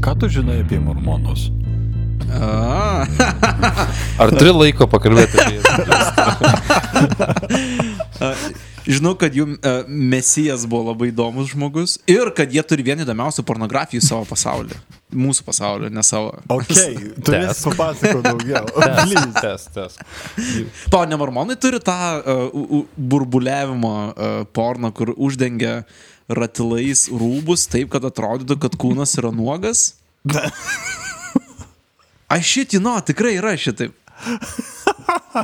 Ką tu žinai apie mormonus? Ar turi laiko pakalbėti apie žinau, kad jų e, mesijas buvo labai įdomus žmogus ir kad jie turi vieną įdomiausių pornografijų savo pasaulyje. Mūsų pasaulyje, ne savo. Ok, turės papasakoti daugiau. Please. Test, test. To, ne mormonai turi tą uh, burbuliavimo uh, porną, kur uždengia ratilais rūbus taip, kad atrodytų, kad kūnas yra nuogas. Aš šit, žinau, tikrai yra šitaip.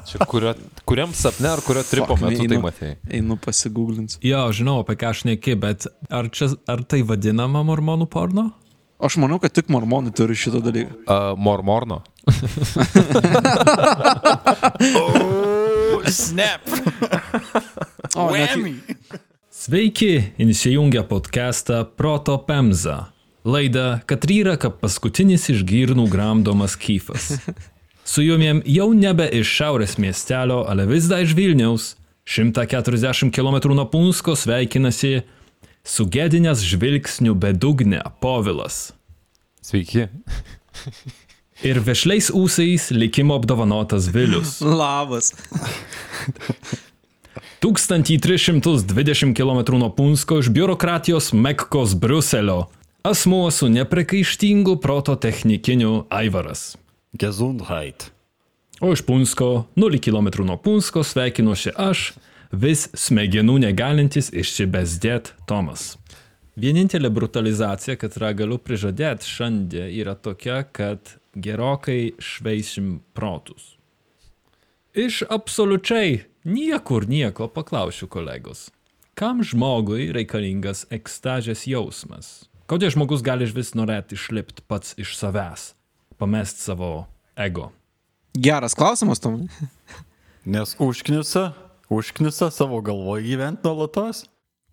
Čia kurio, kuriam sapne ar kurio tripo Fuck, metu tai einu- matei? Einu pasigūglinsiu. Jo, žinau, apie ką aš neki, bet ar, čia, ar tai vadinama mormonų porno? Aš manau, kad tik mormonai turi šitą dalyką. Uh, mormorno. Snap. O, net, Sveiki, įsijungę podcastą Proto Pemza. Laidą Katryra, kaip paskutinis iš girnų gramdomas kyfas. Su jumiem jau nebe iš šiaurės miestelio, ale vis dar iš Vilniaus, 140 km nuo Punsko sveikinasi sugėdinęs žvilgsnių bedugne Povilas. Sveiki. Ir vešliais ūsais likimo apdovanotas Vilius. labas. 1320 km nuo Punsko iš biurokratijos Mekkos Bruselio. Asmuo su neprikaištingu proto technikiniu Aivaras. Gesundheit. O iš Punsko, 0 km nuo Punsko sveikinuosi aš, vis smegenų negalintis išsibesdėt Tomas. Vienintelė brutalizacija, kad yra galiu prižadėti šiandien, yra tokia, kad gerokai šveisim protus. Iš absoliučiai niekur nieko paklausiu kolegos. Kam žmogui reikalingas ekstazės jausmas? Kodėl žmogus gali iš vis norėti išlipti pats iš savęs, pamest savo ego? Geras klausimas, Tom. Nes užknisa, užknisa savo galvoje gyventi nuolatos.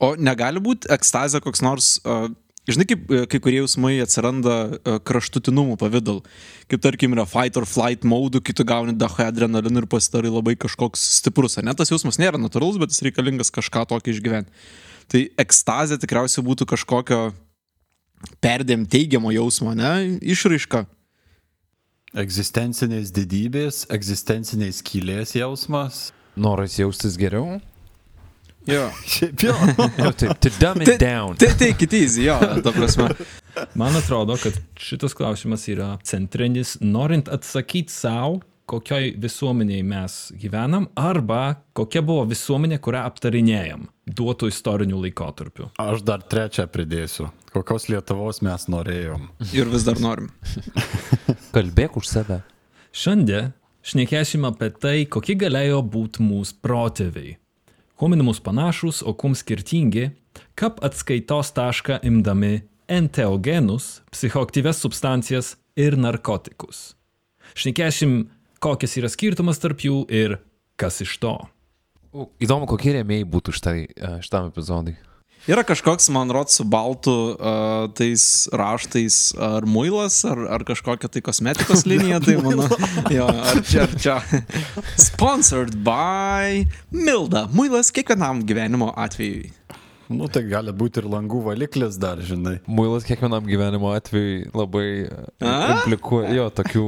O negali būti ekstazė koks nors, uh, žinai, kaip kai kurie jausmai atsiranda uh, kraštutinumų pavydal. Kaip tarkim yra fight or flight mode, kai tu gauni daho adrenaliną ir pasidarai labai kažkoks stiprus. Ne tas jausmas nėra natūralus, bet jis reikalingas kažką tokio išgyventi. Tai ekstazė tikriausiai būtų kažkokio perdėm teigiamo jausmo, ne? Išraiška. Egzistencinės didybės, egzistencinės skylės jausmas. Noras jaustis geriau? Jo. Šiaip jau. Nu, taip, to dumb it down. Tai tai kiti, jo, ta prasme. Man atrodo, kad šitas klausimas yra centrinis, norint atsakyti savo, kokioj visuomeniai mes gyvenam, arba kokia buvo visuomenė, kurią aptarinėjom duotų istorinių laikotarpių. Aš dar trečią pridėsiu. Kokios Lietuvos mes norėjom. Ir vis dar norim. Kalbėk už save. Šiandien šnekėsim apie tai, kokie galėjo būti mūsų protėviai. Kuom į mus panašus, o kum skirtingi, kaip atskaitos tašką imdami enteogenus, psichoaktyves substancijas ir narkotikus. Šnekėsim, kokias yra skirtumas tarp jų ir kas iš to. O, Įdomu, kokie rėmėjai būtų štai, e, šitam epizodui. Yra kažkoks, man rodos, su baltu uh, tais raštais ar muilas, ar, ar kažkokia tai kosmetikos linija, tai mano. Jo, ar čia, ar čia. Sponsored by Milda. Muilas kiekvienam gyvenimo atvejui. Nu, tai gali būti ir langų valiklis dar, žinai. Muilas kiekvienam gyvenimo atveju labai e, A? komplikuoja, jo, tokių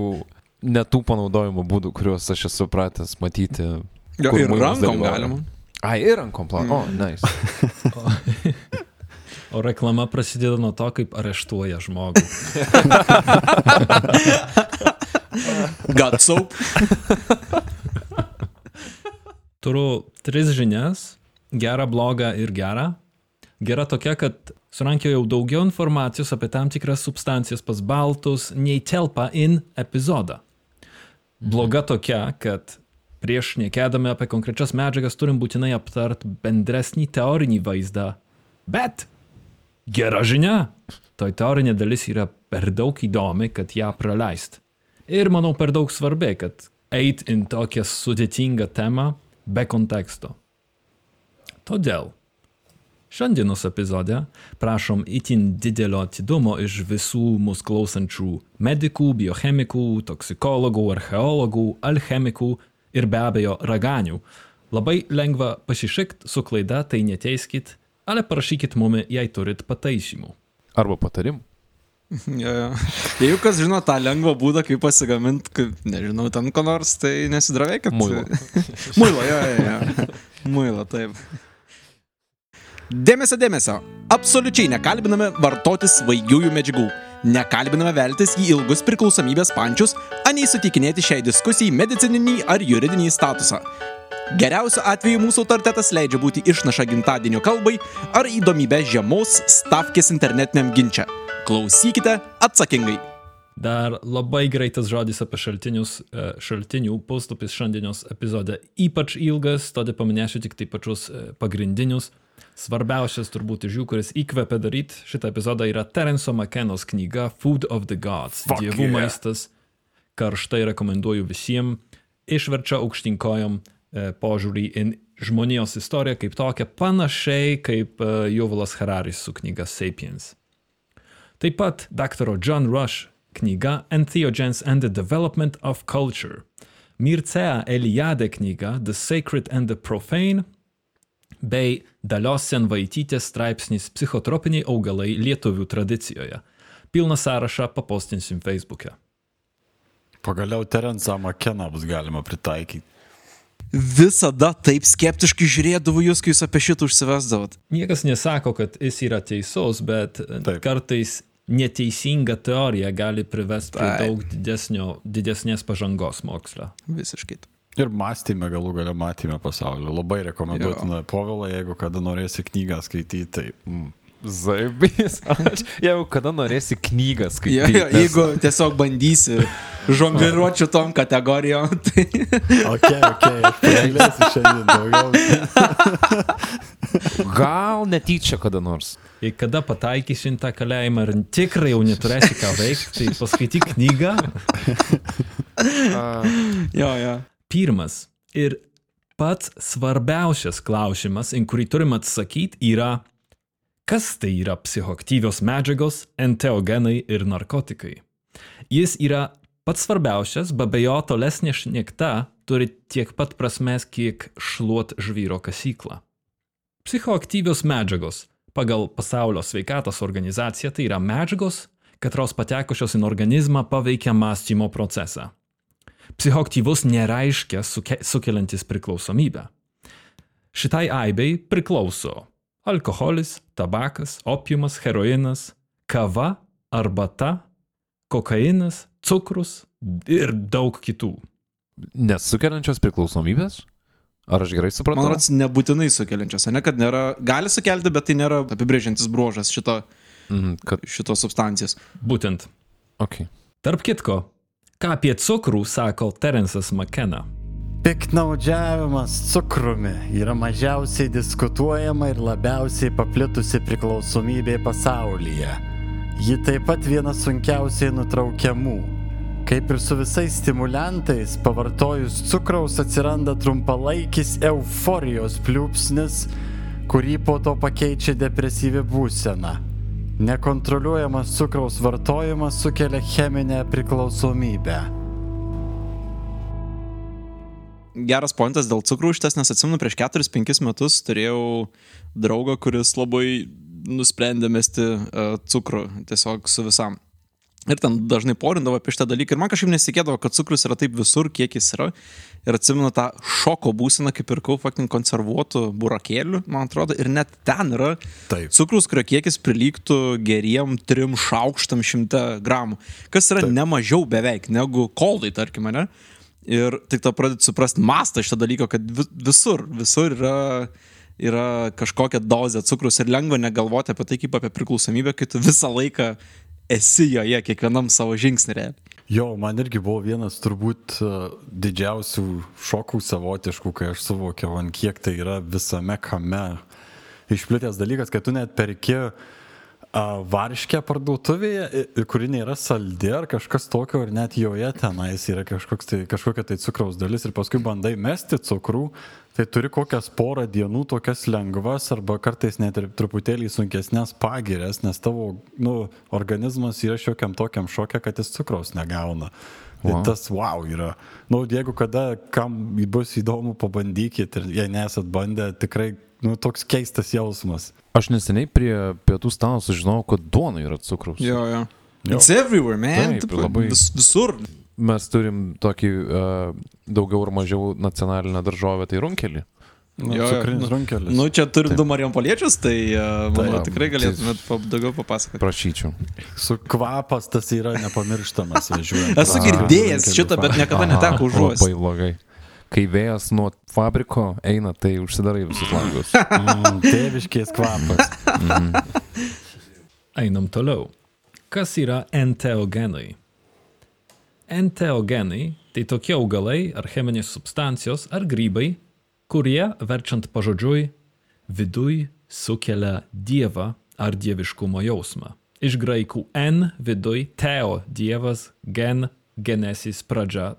netų panaudojimo būdų, kuriuos aš esu pratęs matyti. Jo, kur ir rankom dalyvauja. galima. Ai, ir rankom plan. O, nice. O reklama prasideda nuo to, kaip areštuoja žmogų. Got soap. Turiu tris žinias - gerą, blogą ir gerą. Gera tokia, kad surankiojau daugiau informacijos apie tam tikras substancijas pas baltus, nei telpa in epizodą. Bloga tokia, kad prieš nekėdami apie konkrečias medžiagas turim būtinai aptart bendresnį teorinį vaizdą. Bet gera žinia, toj teorinė dalis yra per daug įdomi, kad ją praleist. Ir manau per daug svarbi, kad eit in tokią sudėtingą temą be konteksto. Todėl Šiandienos epizode prašom itin didelio atidumo iš visų mūsų klausančių medikų, biochemikų, toksikologų, archeologų, alchemikų ir be abejo raganių. Labai lengva pasišikt su klaida, tai neteiskit, ale parašykit mumi, jei turit pataisymų. Arba patarimų. Jo, jo. Jeigu kas žino tą lengvą būdą, kaip pasigaminti, kaip, nežinau, ten ko nors, tai nesidravėkit. Muilo. Muilo, jo, jo, jo. Muilo, taip. Dėmesio, dėmesio. Absoliučiai nekalbiname vartoti svaigiųjų medžiagų. Nekalbiname veltis į ilgus priklausomybės pančius, anei sutikinėti šiai diskusijai medicininį ar juridinį statusą. Geriausiu atveju mūsų autoritetas leidžia būti išnaša gimtadienio kalbai ar įdomybę žiemos stavkės internetiniam ginčia. Klausykite atsakingai. Dar labai greitas žodis apie šaltinius. e, Šaltinių puslapis šiandienos epizode ypač ilgas, todėl paminėsiu tik tai pačius e, pagrindinius. Svarbiausias turbūt iš jų, kuris įkvepia daryti šitą epizodą, yra Terenso Makenos knyga Food of the Gods. Fuck Dievų yeah. maistas. Karštai rekomenduoju visiems. Išverčia aukštinkojom e, požiūrį į žmonijos istoriją kaip tokią, panašiai kaip e, Juvalas Hararis su knyga Sapiens. Taip pat dr. John Rush knyga Entheogens and the Development of Culture, Mircea Eliade knyga The Sacred and the Profane, bei Dalios Senvaitytės straipsnis Psichotropiniai augalai lietuvių tradicijoje. Pilną sąrašą papostinsim Facebook'e. Pagaliau Terensą Makeną bus galima pritaikyti. Visada taip skeptiškai žiūrėdavau jūs, kai jūs apie šitą užsivesdavot. Niekas nesako, kad jis yra teisus, bet Taip. Kartais neteisinga teorija gali privesti prie daug didesnio, didesnės pažangos moksle. Visiškai. taip. Ir mąstymę galų galę matėme pasaulio. Labai rekomenduotina. Povila, jeigu kada norėsi knygą skaityti, tai... Mm. Zaibys. Jeigu kada norėsi knygą skaityti. ja, jeigu tiesiog bandysi žongliruočių tom kategorijom, tai... Ok, ok, aš pagalėsiu šiandien daugiau. Gal netyčia kada nors. Ir kada pataikysi į tą kalėjimą ir tikrai jau neturėsi ką veikti, tai paskaityk knygą. Jo, jo. Pirmas ir pats svarbiausias klausimas, į kurį turim atsakyti, yra, kas tai yra psichoaktyvios medžiagos, enteogenai ir narkotikai. Jis yra pats svarbiausias, be abejo, tolesnė šnekta turi tiek pat prasmės, kiek šluot žvyro kasyklą. Psichoaktyvios medžiagos pagal Pasaulio sveikatos organizaciją tai yra medžiagos, katros patekusios į organizmą paveikia mąstymo procesą. Psichoaktyvus nereiškia suke, sukeliantis priklausomybę. Šitai aibei priklauso alkoholis, tabakas, opiumas, heroinas, kava, arbata, kokainas, cukrus ir daug kitų. Nesukeliančios priklausomybės? Ar aš gerai supratau? Man rodos, nebūtinai sukeliančios, ne, kad nėra, gali sukelti, bet tai nėra apibrėžiantis bruožas šito, Mhm, kad... šitos substancijos. Būtent. Okay. Tarp kitko, ką apie cukrų sako Terensas McKenna. Piknaudžiavimas cukrumi yra mažiausiai diskutuojama ir labiausiai paplitusi priklausomybė pasaulyje. Ji taip pat viena sunkiausiai nutraukiamų. Kaip ir su visais stimulantais, pavartojus cukraus atsiranda trumpalaikis euforijos pliūpsnis, kurį po to pakeičia depresyvi būsena. Nekontroliuojamas cukraus vartojimas sukelia cheminę priklausomybę. Geras pointas dėl cukrų šitas, nes atsimenu, prieš 4-5 metus turėjau draugą, kuris labai nusprendė mesti uh, cukrų tiesiog su visam. Ir ten dažnai porindavo apie šitą dalyką. Ir man kažkaip nesikėdavo, kad cukrus yra taip visur, kiek jis yra. Ir atsimenu tą šoko būseną, kai pirkau faktin konservuotų burakėlių, man atrodo. Ir net ten yra Taip. cukrus, kurio kiekis prilygtų geriem trim šaukštam šimtą gramų. Kas yra Taip. nemažiau beveik negu koldai, tarkim, ne? Ir tik to pradėti suprasti mastą šitą dalyką, kad vi- visur, visur yra, yra kažkokia dozė cukrus ir lengva negalvoti apie tai kaip apie priklausomybę, kai tu visą laiką esi joje, kiekvienam savo žingsnį. realiai. Jo, man irgi buvo vienas turbūt e, didžiausių šokų savotiškų, kai aš suvokiau, ant kiek tai yra visame kame išplitęs dalykas, kad tu net perki a, varškę parduotuvėje, kuri nėra saldi ar kažkas tokio, ir net joje tenais yra tai, kažkokia tai cukraus dalis ir paskui bandai mesti cukrų, tai turi kokias porą dienų tokias lengvas arba kartais net ir truputėlį sunkesnės pagirės, nes tavo nu, organizmas yra šiokiam tokiam šokia, kad jis cukraus negauna. Tai Wow. tas wow yra. Nu, jeigu kada kam bus įdomu, pabandykit ir jei nesat bandę, tikrai nu, toks keistas jausmas. Aš neseniai prie pietų stalo sužinojau, kad duona yra cukraus. Jo, jo. Jo. It's everywhere, man. Taip, labai. vis, visur. Mes turim tokį uh, daugiau ar mažiau nacionalinę daržovę, tai runkelį. Nu, Jo, cukrinis runkelis. Nu, čia turim du Marijampoliečius, tai uh, manau, tikrai galėtumėt pa, daugiau papasakoti. Prašyčiau. Su kvapas tas yra nepamirštamas važiuojant. Esu girdėjęs šitą, bet niekada neteko užuosti. Labai blogai. Kai vėjas nuo fabriko eina, tai užsidarai visus langus. Mm, tėviškės kvapas. Einam toliau. Kas yra enteogenai? Enteogenai tai tokie augalai ar cheminės substancijos ar grybai, kurie, verčiant pažodžiui, viduj sukelia dievą ar dieviškumo jausmą. Iš graikų en viduj teo dievas, gen genesis pradžia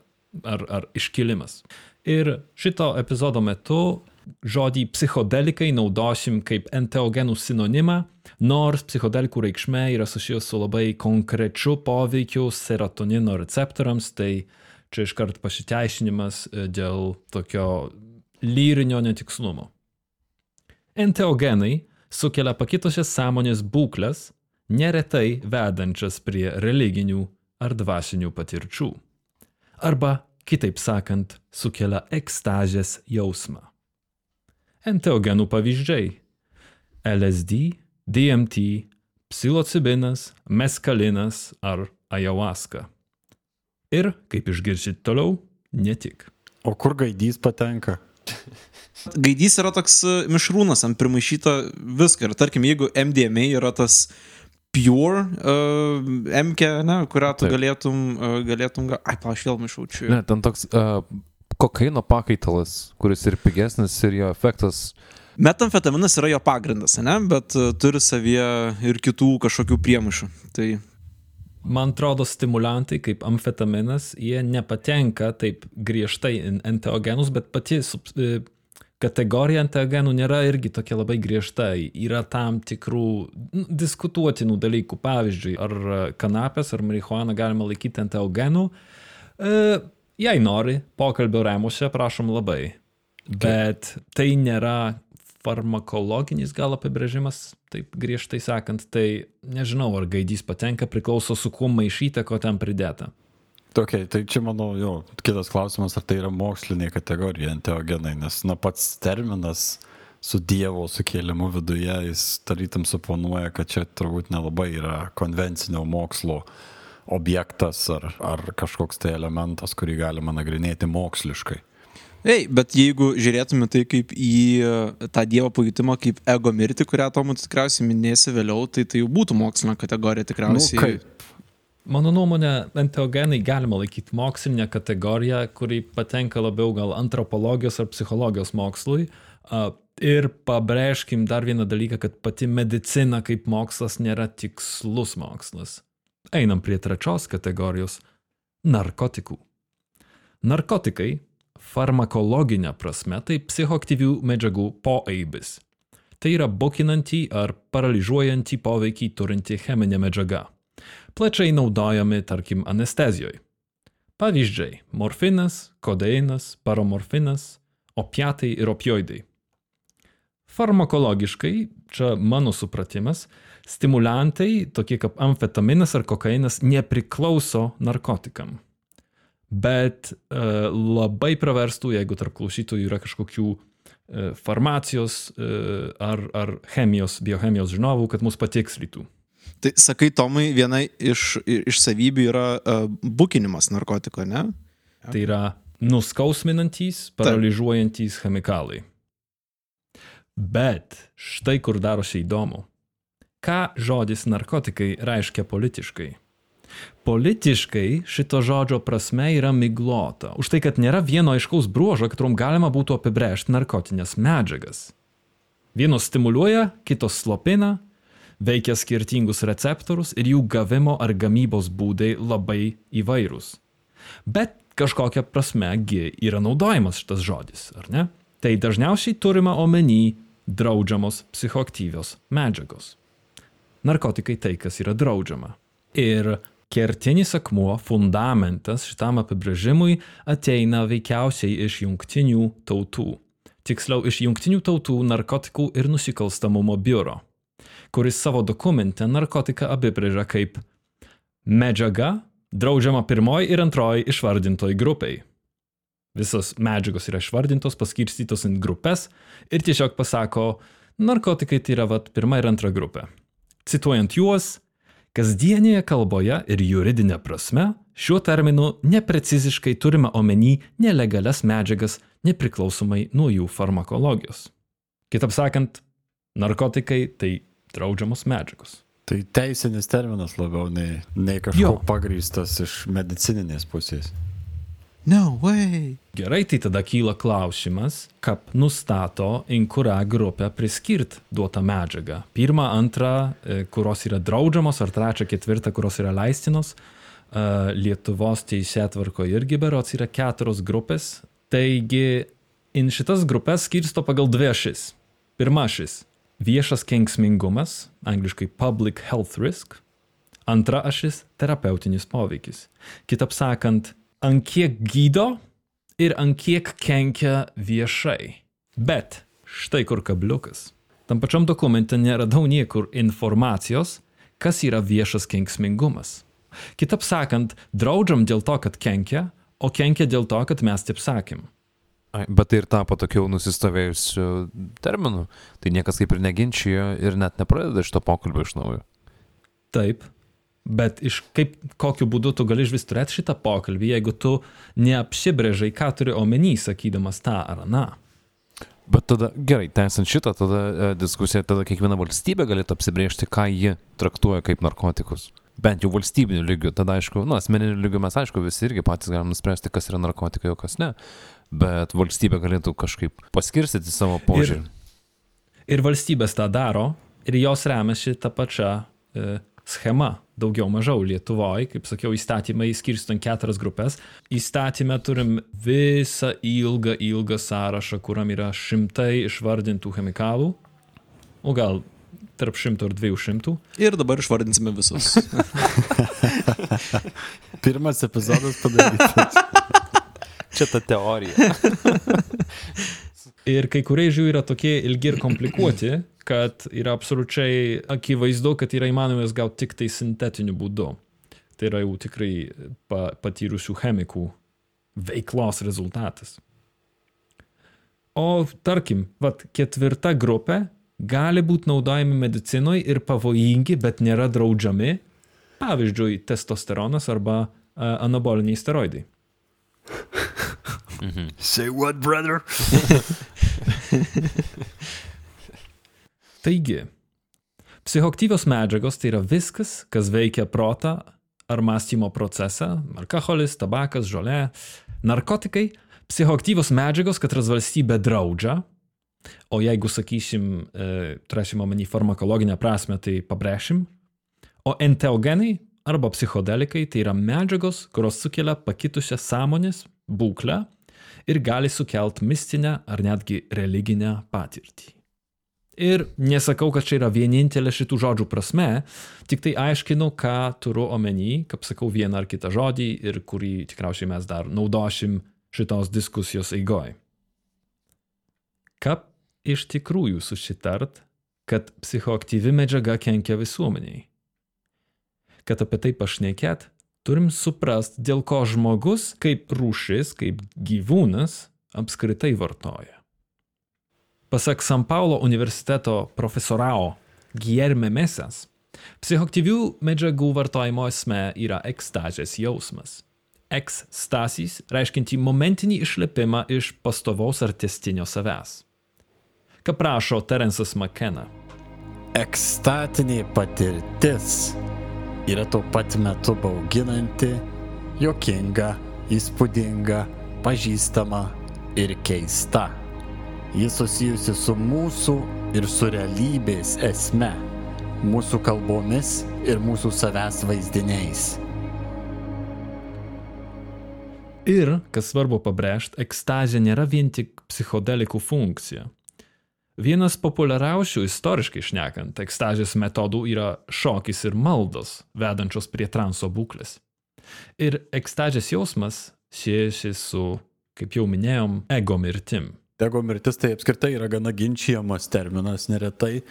ar, ar iškilimas. Ir šito epizodo metu žodį psichodelikai naudosim kaip enteogenų sinonimą, nors psichodelikų reikšmė yra susijęs su labai konkrečiu poveikiu serotonino receptoriams, tai čia iškart pasiteisinimas e, dėl tokio lyrinio netikslumo. Enteogenai sukelia pakitusias sąmonės būklės, neretai vedančias prie religinių ar dvasinių patirčių. Arba, kitaip sakant, sukelia ekstazės jausmą. Enteogenų pavyzdžiai - LSD, DMT, psilocibinas, meskalinas ar ayahuasca. Ir, kaip išgirsit toliau, ne tik. O kur gaidys patenka? Gaidys yra toks e, mišrūnas, ant primaišyta viską. Ir tarkim, jeigu MDMA yra tas pure uh, MK, ne, kurią tu Taip. galėtum, uh, galėtum, ga... ai, pa, aš vėl mišaučiu. Ne, ten toks uh, kokaino pakaitalas, kuris ir pigesnis, ir jo efektas. Metamfetaminas yra jo pagrindas, ne, bet uh, turi savyje ir kitų kažkokių priemaišų. Tai Man atrodo, stimulantai kaip amfetaminas, jie nepatenka taip griežtai enteogenus, bet pati e, kategorija enteogenų nėra irgi tokia labai griežta. Yra tam tikrų nu, diskutuotinų dalykų. Pavyzdžiui, ar e, kanapės ar marihuaną galima laikyti enteogenų. E, jei nori, pokalbio rėmuose, prašom labai. Bet tai nėra farmakologinis gal apibrėžimas, taip griežtai sakant, tai nežinau, ar gaidys patenka, priklauso su kuo maišyta, ko ten pridėta. Okay, tai čia manau, jo, kitas klausimas, ar tai yra mokslinė kategorija enteogenai, nes na, pats terminas su Dievo sukėlimu viduje, jis tarytum suponuoja, kad čia turbūt nelabai yra konvencinio mokslo objektas ar, ar kažkoks tai elementas, kurį galima nagrinėti moksliškai. Ei, bet jeigu žiūrėtume tai kaip į e, tą dievo pajutimą, kaip ego mirtį, kurią Tomu tikriausiai minėsi vėliau, tai tai jau būtų mokslinė kategorija tikriausiai. Nu, kaip? Mano nuomonė, enteogenai galima laikyti mokslinę kategoriją, kuri patenka labiau gal antropologijos ar psichologijos mokslui. A, Ir pabrėžkim dar vieną dalyką, kad pati medicina kaip mokslas nėra tikslus mokslas. Einam prie trečios kategorijos - narkotikų. Narkotikai farmakologinė prasme tai psichoaktyvių medžiagų poeibis. Tai yra bokinantį ar paralyžiuojantį poveikį turinti cheminė medžiaga. Plačiai naudojami, tarkim, anestezijoje. Pavyzdžiai - morfinas, kodeinas, paromorfinas, opiatai ir opioidai. Farmakologiškai, čia mano supratimas, stimulantai, tokie kaip amfetaminas ar kokainas, nepriklauso narkotikam. Bet e, labai praverstų, jeigu tarp klausytojų yra kažkokių e, farmacijos e, ar, ar chemijos, biochemijos žinovų, kad mus patikslytų. Tai sakai, Tomai, viena iš, iš savybių yra uh, bukinimas narkotiko, ne? Tai yra nuskausminantys, paralyžiuojantys chemikalai. Bet štai kur darosi įdomu. Ką žodis narkotikai reiškia politiškai? Politiškai šito žodžio prasme yra miglota. Už tai, kad nėra vieno aiškaus bruožo, którom galima būtų apibrėžti narkotinės medžiagas. Vienos stimuliuoja, kitos slopina, veikia skirtingus receptorius ir jų gavimo ar gamybos būdai labai įvairūs. Bet kažkokia prasme gi yra naudojamas šitas žodis, ar ne? Tai dažniausiai turima omeny draudžiamos psichoaktyvios medžiagos. Narkotikai tai, kas yra draudžiama. Ir kertinis akmuo, fundamentas šitam apibrėžimui ateina veikiausiai iš jungtinių tautų. Tiksliau, iš jungtinių tautų narkotikų ir nusikalstamumo biuro, kuris savo dokumente narkotiką apibrėžia kaip medžiaga, draudžiama pirmoji ir antroji išvardintoj grupiai. Visos medžiagos yra išvardintos, paskirstytos į grupės ir tiesiog pasako, narkotikai tai yra vat, pirma ir antra grupė. Cituojant juos, kasdienėje kalboje ir juridinė prasme šiuo terminu nepreciziškai turime omeny nelegalias medžiagas nepriklausomai nuo jų farmakologijos. Kitaip sakant, narkotikai tai draudžiamos medžiagos. Tai teisinis terminas labiau nei, nei kažko Jo. pagrįstas iš medicininės pusės. No way. Gerai, tai tada kyla klausimas, kaip nustato, į kurią grupę priskirt duotą medžiagą. Pirmą, antrą, e, kurios yra draudžiamos, ar trečią, ketvirtą, kurios yra leistinos. E, Lietuvos teisėtvarko irgi berots yra keturios grupės. Taigi, in šitas grupės skirsto pagal dvi ašis. Pirma ašis - viešas kenksmingumas, angliškai public health risk. Antra ašis - terapeutinis poveikis. Kitaip sakant, ant kiek gydo ir ant kiek kenkia viešai. Bet štai kur kabliukas. Tam pačiam dokumente neradau niekur informacijos, kas yra viešas kenksmingumas. Kitaip sakant, draudžiam dėl to, kad kenkia, o kenkia dėl to, kad mes taip sakėm. Bet tai ir tapo tokiu nusistovėjusiu terminu. Tai niekas kaip ir neginčijo ir net nepradeda šito pokalbio iš naujo. Taip. Bet iš kaip, kokiu būdu tu gali vis turėti šitą pokalbį, jeigu tu neapsibrėžai, ką turi omeny, sakydamas tą ar aną. Bet tada, gerai, tęsiant šitą, tada e, diskusiją, tada kiekviena valstybė galėtų apsibriežti, ką ji traktuoja kaip narkotikus. Bent jau valstybiniu lygiu, tada aišku, nu, asmeniniu lygiu mes aišku visi irgi patys galim nuspręsti, kas yra narkotikai, o kas ne. Bet valstybė galėtų kažkaip paskirstyti savo požiūrį. Ir valstybės tą daro, ir jos remiasi tą pačią e, schemą, daugiau mažiau Lietuvoje, kaip sakiau, įstatymai skirstant keturias grupės. Įstatymę turim visą ilgą, ilgą sąrašą, kuriam yra šimtai išvardintų chemikalų, o gal tarp šimto ir dviejų šimtų. Ir dabar išvardinsime visus. Pirmas epizodas padarytas. Čia ta teorija. Ir kai kurie iš jų yra tokie ilgi ir komplikuoti, kad yra absoliučiai akivaizdu, kad yra įmanoma jas gauti tik tai sintetiniu būdu. Tai yra jau tikrai pa, patyrusių chemikų veiklos rezultatas. O tarkim, vat, ketvirta grupė gali būti naudojami medicinoje ir pavojingi, bet nėra draudžiami. Pavyzdžiui, testosteronas arba a, anaboliniai steroidai. Say what, brother? Taigi, psichoktyvios medžiagos tai yra viskas, kas veikia protą ar mąstymo procesą - alkoholis, tabakas, žolė, narkotikai, psichoktyvios medžiagos, katras valstybė draudžia, o jeigu sakysim, e, turėsim omeny farmakologinę prasme, tai pabrėšim, o enteogenai arba psichodelikai tai yra medžiagos, kurios sukelia pakitusią sąmonės būklę ir gali sukelt mistinę ar netgi religinę patirtį. Ir nesakau, kad čia yra vienintelė šitų žodžių prasme, tik tai aiškinu, ką turiu omeny, kaip sakau vieną ar kitą žodį ir kurį tikriausiai mes dar naudosim šitos diskusijos eigoj. Kaip iš tikrųjų susitart, kad psichoaktyvi medžiaga kenkia visuomeniai? Kad apie tai pašnekėt, turim suprast, dėl ko žmogus kaip rūšis, kaip gyvūnas apskritai vartoja. Pasak San Paulo universiteto profesorao Guillerme Mesas, psichoktyvių medžiagų vartojimo esmė yra ekstazės jausmas. Ekstasys reiškinti momentinį išlipimą iš pastovaus ar testinio savęs. Ką prašo Terensas McKenna. Ekstatinė patirtis yra tuo pat metu bauginanti, jokinga, įspūdinga, pažįstama ir keista. Jis susijusi su mūsų ir su realybės esme. mūsų kalbomis ir mūsų savęs vaizdiniais. Ir, kas svarbu pabrėžti, ekstazė nėra vien tik psichodelikų funkcija. Vienas populiariausių istoriškai šnekant ekstazės metodų yra šokis ir maldos, vedančios prie transo būklės. Ir ekstazės jausmas siejasi su, kaip jau minėjom, ego mirtim. Ego mirtis tai apskritai yra gana ginčiamas terminas neretai,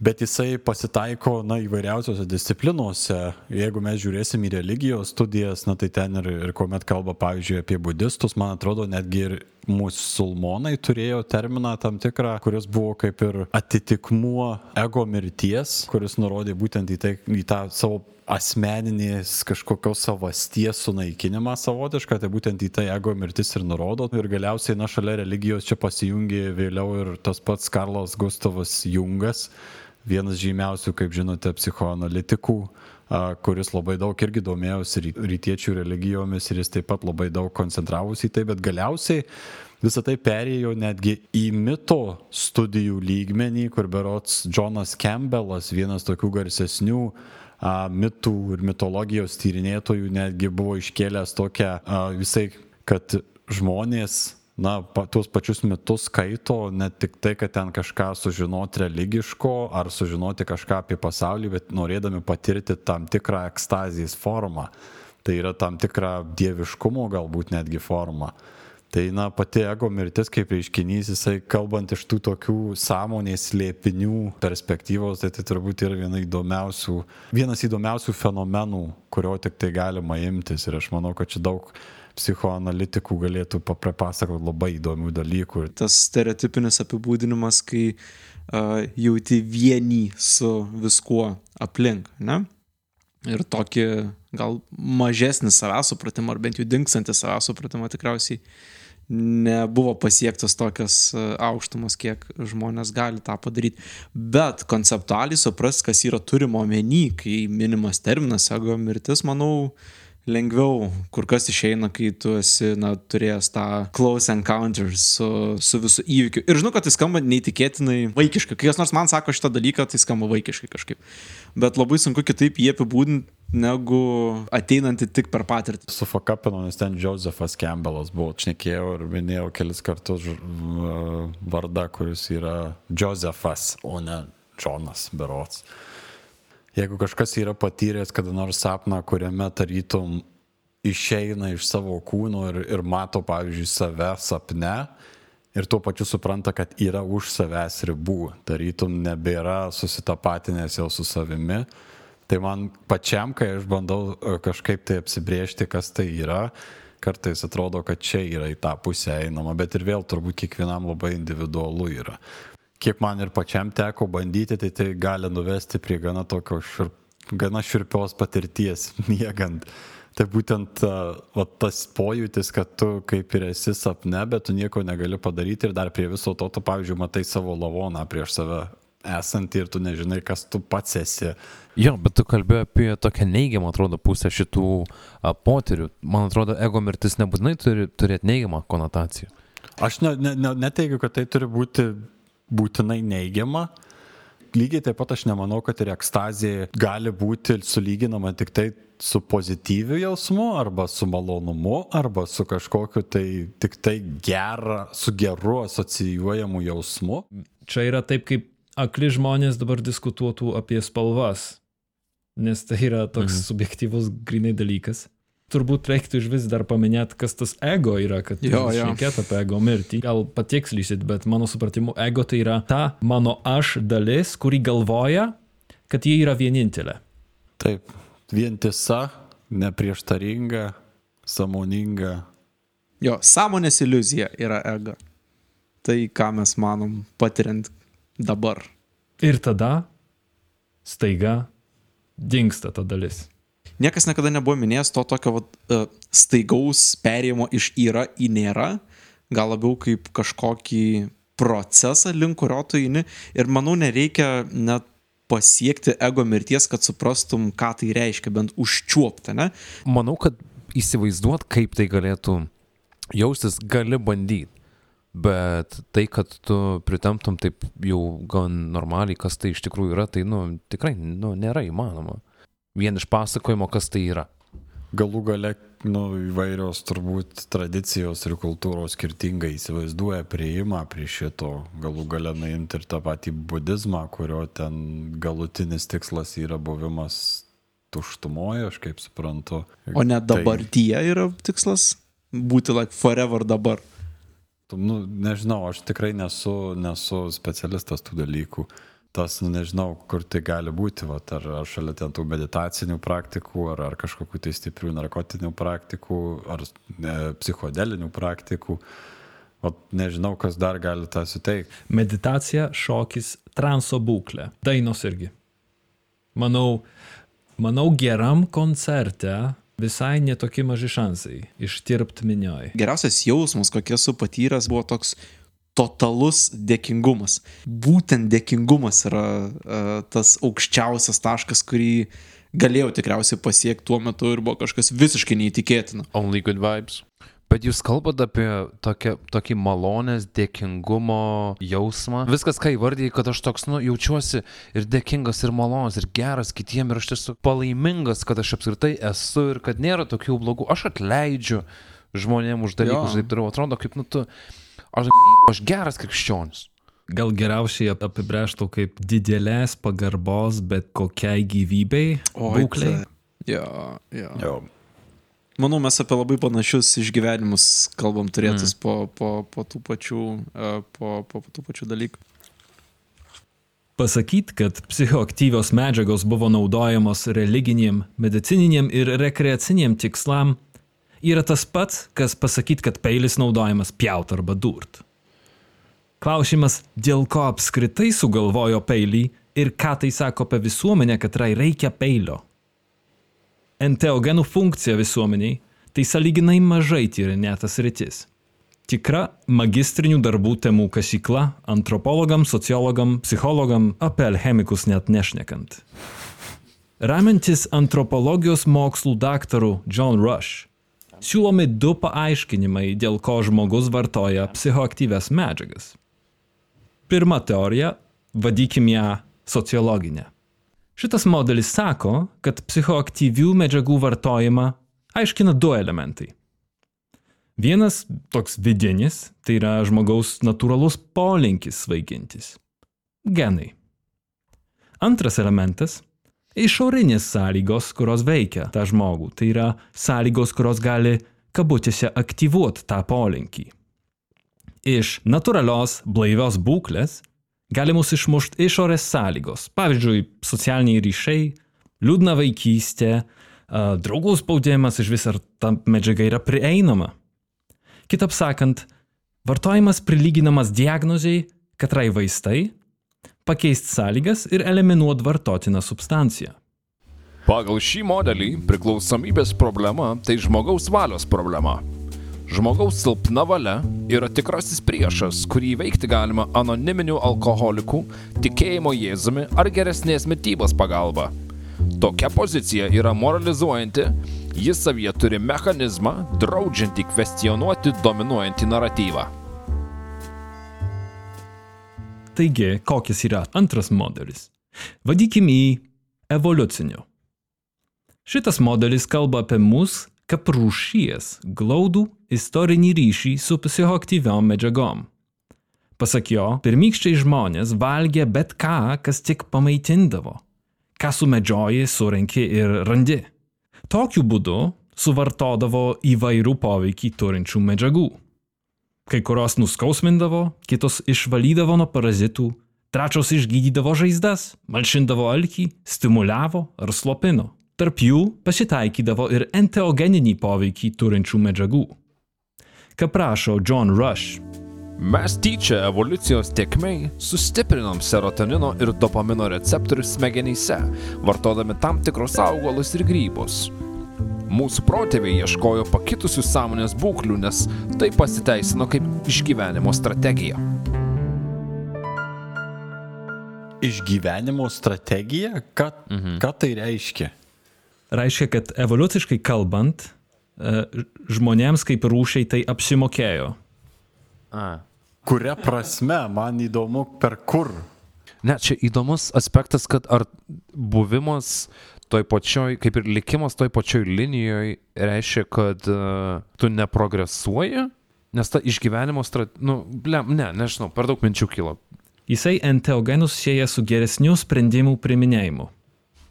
bet jisai pasitaiko na, įvairiausiose disciplinuose. Jeigu mes žiūrėsim į religijos studijas, na, tai ten ir, ir kuomet kalba, pavyzdžiui, apie budistus, man atrodo, netgi ir musulmonai turėjo terminą tam tikrą, kuris buvo kaip ir atitikmuo ego mirties, kuris nurodė būtent į, tai, į tą savo asmeninės kažkokios savasties sunaikinimą savotišką, tai būtent į tai ego mirtis ir nurodo. Ir galiausiai, na, šalia religijos čia pasijungė vėliau ir tas pats Karlas Gustavas Jungas, vienas žymiausių, kaip žinote, psichoanalitikų, kuris labai daug irgi domėjosi rytiečių religijomis ir jis taip pat labai daug koncentravosi į tai, bet galiausiai visą tai perėjo netgi į mito studijų lygmenį, kur berots Jonas Campbellas, vienas tokių garsesnių a, mitų ir mitologijos tyrinėtojų, netgi buvo iškėlęs tokią a, visai, kad žmonės na, pa, tuos pačius mitus skaito, ne tik tai, kad ten kažką sužinoti religiško ar sužinoti kažką apie pasaulį, bet norėdami patirti tam tikrą ekstazijos formą. Tai yra tam tikra dieviškumo galbūt netgi forma. Tai, na, pati ego mirtis kaip reiškinys, jisai kalbant iš tų tokių sąmonės lėpinių perspektyvos, tai tai turbūt yra viena įdomiausių, vienas įdomiausių fenomenų, kurio tik tai galima imtis. Ir aš manau, kad čia daug psichoanalitikų galėtų papasakoti labai įdomių dalykų. Tas stereotipinis apibūdinimas, kai uh, jauti vienį su viskuo aplink, ne? Ir tokį gal mažesnį savęs supratimą, ar bent jau dinkstantį savęs supratimą tikriausiai nebuvo pasiektas tokias aukštumas, kiek žmonės gali tą padaryti. Bet konceptualiai supras, kas yra turimo omeny, kai minimas terminas ego mirtis, manau, uh, lengviau kur kas išeina, kai tu esi, na, turėjęs tą close encounter su, su visų įvykiu. Ir žinau, kad tai skamba neįtikėtinai vaikiškai. Kai kas nors man sako šitą dalyką, tai skamba vaikiškai kažkaip. Bet labai sunku kitaip jį apibūdinti negu ateinantį tik per patirtį. Sufakapino, nes ten Josefas Campbellas buvo, šnekėjau ir minėjau kelis kartus vardą, kuris yra Josefas, o ne Jonas Berots. Jeigu kažkas yra patyręs kada nors sapną, kuriame tarytum išeina iš savo kūno ir, ir mato, pavyzdžiui, save sapne ir tuo pačiu supranta, kad yra už savęs ribų, tarytum nebėra susitapatinęs jau su savimi, tai man pačiam, kai aš bandau e, kažkaip tai apsibriežti, kas tai yra, kartais atrodo, kad čia yra į tą pusę einama, bet ir vėl turbūt kiekvienam labai individualu yra kiek man ir pačiam teko bandyti, tai tai gali nuvesti prie gana tokio širp, gana širpios patirties miegant. Tai būtent va, tas pojūtis, kad tu kaip ir esi sapne, bet tu nieko negali padaryti ir dar prie viso to, tu, pavyzdžiui, matai savo lavoną prieš save esantį ir tu nežinai, kas tu pats esi. Jo, bet tu kalbėjai apie tokią neigiamą, atrodo, pusę šitų a, potyrių. Man atrodo, ego mirtis nebūtinai turi turėti neigiamą konotaciją. Aš ne, ne, ne, neteigiu, kad tai turi būti būtinai neigiama. Lygiai taip pat aš nemanau, kad ir ekstazija gali būti sulyginama tik tai su pozityviu jausmu, arba su malonumu, arba su kažkokiu tai tik tai gerą, su geru asocijuojamu jausmu. Čia yra taip, kaip akli žmonės dabar diskutuotų apie spalvas, nes tai yra toks mhm. subjektyvus grinai dalykas turbūt reiktų iš vis dar paminėti, kas tas ego yra, kad šnekėt apie ego mirtį. Gal patikslysit, bet mano supratimu, ego tai yra ta mano aš dalis, kuri galvoja, kad ji yra vienintelė. Taip, vientisa, neprieštaringa, samoninga. Jo, sąmonės iliuzija yra ego. Tai, ką mes manom patiriant dabar. Ir tada staiga dinksta ta dalis niekas niekada nebuvo minėjęs to tokio vat, uh, staigaus perėjimo iš yra į nėra, gal labiau kaip kažkokį procesą, link kurio tu eini. Ir manau, nereikia net pasiekti ego mirties, kad suprastum, ką tai reiškia, bent užčiuopti, ne? Manau, kad įsivaizduot, kaip tai galėtų jaustis, gali bandyti. Bet tai, kad tu pritemptum taip jau gan normaliai, kas tai iš tikrųjų yra, tai, nu, tikrai, nu, nėra įmanoma. Vien iš pasakojimo, kas tai yra. Galų gale, nu, įvairios turbūt tradicijos ir kultūros skirtingai įsivaizduoja prieimą prie šito. Galų gale nuimti ir tą patį budizmą, kurio ten galutinis tikslas yra buvimas tuštumoje, aš kaip suprantu. O ne Tai- dabartyje yra tikslas būti like forever dabar. Tu, Nu, nežinau, aš tikrai nesu, nesu specialistas tų dalykų. Tas, nu, nežinau, kur tai gali būti, vat, ar, ar šalia ten tų meditacinių praktikų, ar, ar kažkokių tai stiprių narkotinių praktikų, ar e, psichodelinių praktikų. Vat, nežinau, kas dar gali tą suteikti. Meditacija, šokis, transo būklė. Dainos irgi. Manau, manau geram koncerte visai netokie maži šansai ištirpt minioj. Geriausias jausmas, kokį esu patyręs, buvo toks totalus dėkingumas. Būtent dėkingumas yra uh, tas aukščiausias taškas, kurį galėjau tikriausiai pasiekti tuo metu ir buvo kažkas visiškai neįtikėtino. Only good vibes. Bet jūs kalbate apie tokią, tokį malonės, dėkingumo jausmą. Viskas, ką įvardyjai, kad aš toks, nu, jaučiuosi ir dėkingas, ir malonus, ir geras kitiem, ir aš tiesiog palaimingas, kad aš apskritai esu ir kad nėra tokių blogų. Aš atleidžiu žmonėm už dalykus, taip toliau. Atrodo, kaip, nu, tu, aš, aš geras krikščionis. Gal geriausiai apibrėžtų kaip didelės pagarbos bet kokiai gyvybei būklei. Jo, jo. Jo. Manau, mes apie labai panašius išgyvenimus kalbam turėtus mm. po, po, po, tų pačių, uh, po, po, po tų pačių dalykų. Pasakyti, kad psichoaktyvios medžiagos buvo naudojamos religiniam, medicininiam ir rekreaciniam tikslam, yra tas pats, kas pasakyti, kad peilis naudojamas pjaut arba durt. Klausimas, dėl ko apskritai sugalvojo peilį ir ką tai sako apie visuomenę, kad rai reikia peilio. Enteogenų funkcija visuomeniai tai saliginai mažai tyrinėtas rytis. Tikra magistrinių darbų temų kasykla antropologam, sociologam, psichologam, apie alchemikus net nešnekant. Remiantis antropologijos mokslų daktaru John Rush, siūlomi du paaiškinimai, dėl ko žmogus vartoja psichoaktyves medžiagas. Pirma teorija, vadykim ją sociologinę. Šitas modelis sako, kad psichoaktyvių medžiagų vartojimą aiškina du elementai. Vienas toks vidinis, tai yra žmogaus natūralus polinkis svaigintis - genai. Antras elementas - išorinės sąlygos, kurios veikia tą žmogų, tai yra sąlygos, kurios gali kabutėse aktyvuoti tą polinkį. Iš natūralios blaivios būklės gali mus išmušti išorės sąlygos, pavyzdžiui, socialiniai ryšiai, liūdna vaikystė, draugų spaudimas iš vis ar ta medžiaga yra prieinama. Kitaip sakant, vartojimas prilyginamas diagnozijai, kad rai vaistai, pakeisti sąlygas ir eliminuoti vartotiną substanciją. Pagal šį modelį priklausomybės problema tai žmogaus valios problema. Žmogaus silpna valia yra tikrasis priešas, kurį veikti galima anoniminių alkoholikų, tikėjimo Jėzumi ar geresnės mytybos pagalba. Tokia pozicija yra moralizuojanti, jis savyje turi mechanizmą, draudžiantį kvestionuoti dominuojantį naratyvą. Taigi, kokias yra antras modelis? Vadykime jį evoliuciniu. Šitas modelis kalba apie mus kaip rūšies glaudų istorinį ryšį su psichoaktyviom medžiagom. Pasak jo, pirmykščiai žmonės valgė bet ką, kas tik pamaitindavo. Ką sumedžioji, surenki ir randi. Tokiu būdu suvartodavo įvairių poveikį turinčių medžiagų. Kai kurios nuskausmindavo, kitos išvalydavo nuo parazitų, trečios išgydydavo žaizdas, malšindavo alkį, stimuliavo ar slopino. Tarp jų pasitaikydavo ir enteogeninį poveikį turinčių medžiagų. Kaip prašo John Rush, Mes tyčia evoliucijos tiekmei sustiprinom serotonino ir dopamino receptorius smegenyse, vartodami tam tikrus augalus ir grybus. Mūsų protėviai ieškojo pakitusių sąmonės būklių, nes tai pasiteisino kaip išgyvenimo strategija. Išgyvenimo strategija, ką, mhm. ką tai reiškia? reiškia, kad evoliuciškai kalbant, e, žmonėms kaip rūšiai tai apsimokėjo. A. kuria prasme, man įdomu, per kur. Ne, čia įdomus aspektas, kad ar buvimas toj pačioj, kaip ir likimas toj pačioj linijoje reiškia, kad uh, tu neprogresuoji, nes ta išgyvenimo strat... Nu, ble, ne, nežinau, per daug minčių kilo. Jisai enteogenus sieja su geresniu sprendimų priminėjimu.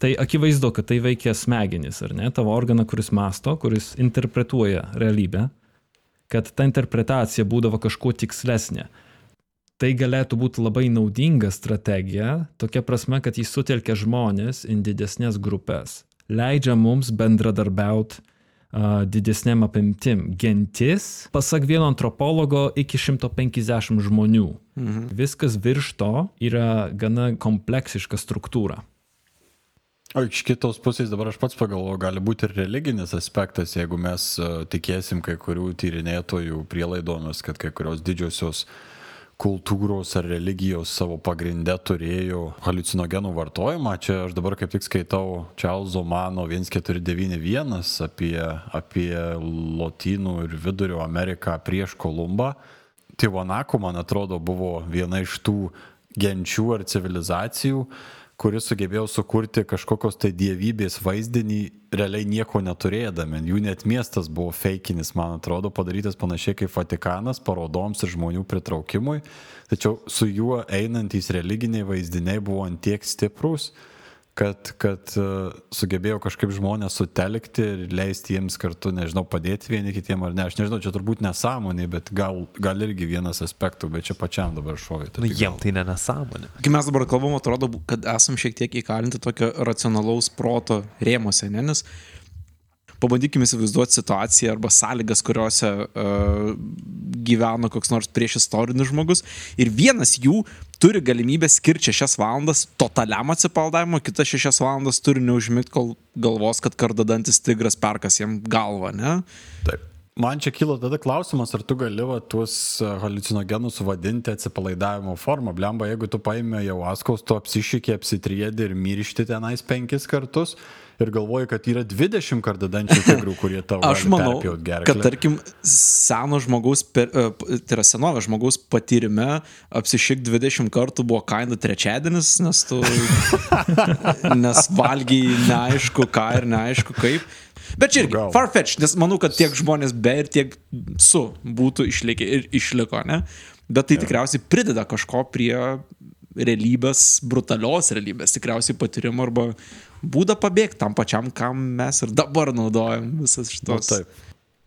Tai akivaizdu, kad tai veikia smegenis, ar ne, tavo organą, kuris masto, kuris interpretuoja realybę, kad ta interpretacija būdavo kažkuo tikslesnė. Tai galėtų būti labai naudinga strategija, tokia prasme, kad jis sutelkia žmonės į didesnės grupės, leidžia mums bendradarbiauti uh, didesnėm apimtim. Gentis, pasak vieno antropologo, iki 150 žmonių. Mhm. Viskas virš to yra gana kompleksiška struktūra. O iš kitos pusės dabar aš pats pagalvoju, gali būti ir religinis aspektas, jeigu mes uh, tikėsim kai kurių tyrinėtojų prielaidomis, kad kai kurios didžiosios kultūros ar religijos savo pagrindę turėjo halucinogenų vartojimą. Čia aš dabar kaip tik skaitau Čarlzo Mano 1491 apie, apie Lotynų ir Vidurio Ameriką prieš Kolumbą. Tivanako, man atrodo, buvo viena iš tų genčių ar civilizacijų, kuris sugebėjo sukurti kažkokios tai dievybės vaizdinį, realiai nieko neturėdami. Jų net miestas buvo feikinis, man atrodo, padarytas panašiai kaip Vatikanas, parodoms ir žmonių pritraukimui. Tačiau su juo einantys religiniai vaizdiniai buvo antiek stiprus, kad, kad uh, sugebėjo kažkaip žmonės sutelkti ir leisti jiems kartu, nežinau, padėti vieni kitiem ar ne. Aš nežinau, čia turbūt nesąmonė, bet gal, gal irgi vienas aspektų, bet čia pačiam dabar šovė. Nu, jiem tai ne nesąmonė. Kai mes dabar kalbam, atrodo, kad esam šiek tiek įkalinti tokio racionalaus proto rėmose, ne? nes pabandykime įsivaizduoti situaciją arba sąlygas, kuriuose uh, gyveno koks nors priešistorinis žmogus ir vienas jų turi galimybę skirti šešias valandas totaliam atsipaldavimo, kitas šešias valandas turi neužmigti, kol galvos, kad kardadantis tigras perkas jam galvą, ne? Taip. Man čia kilo tada klausimas, ar tu gali va, tuos halucinogenus vadinti atsipalaidavimo formą. Blemba, jeigu tu paėmė jau askaus, tu apsišykė, apsitriedi ir myrišti tenais penkis kartus ir galvoji, kad yra 20 kardadančių tigrų, kurie tavo Aš manau, kad tarkim seno žmogaus, per, tai yra senovės žmogaus patyrime, apsišyk 20 kartų buvo kaina trečiadienis, nes tu nes valgiai neaišku ką ir neaišku kaip. Bet čia irgi, farfetch, nes manau, kad tiek žmonės be ir tiek su būtų išlikę ir išliko, ne? Bet tai tikriausiai prideda kažko prie realybės, brutalios realybės, tikriausiai patyrimo arba būdą pabėgti tam pačiam, kam mes ir dabar naudojam visas Nu, šitos. taip.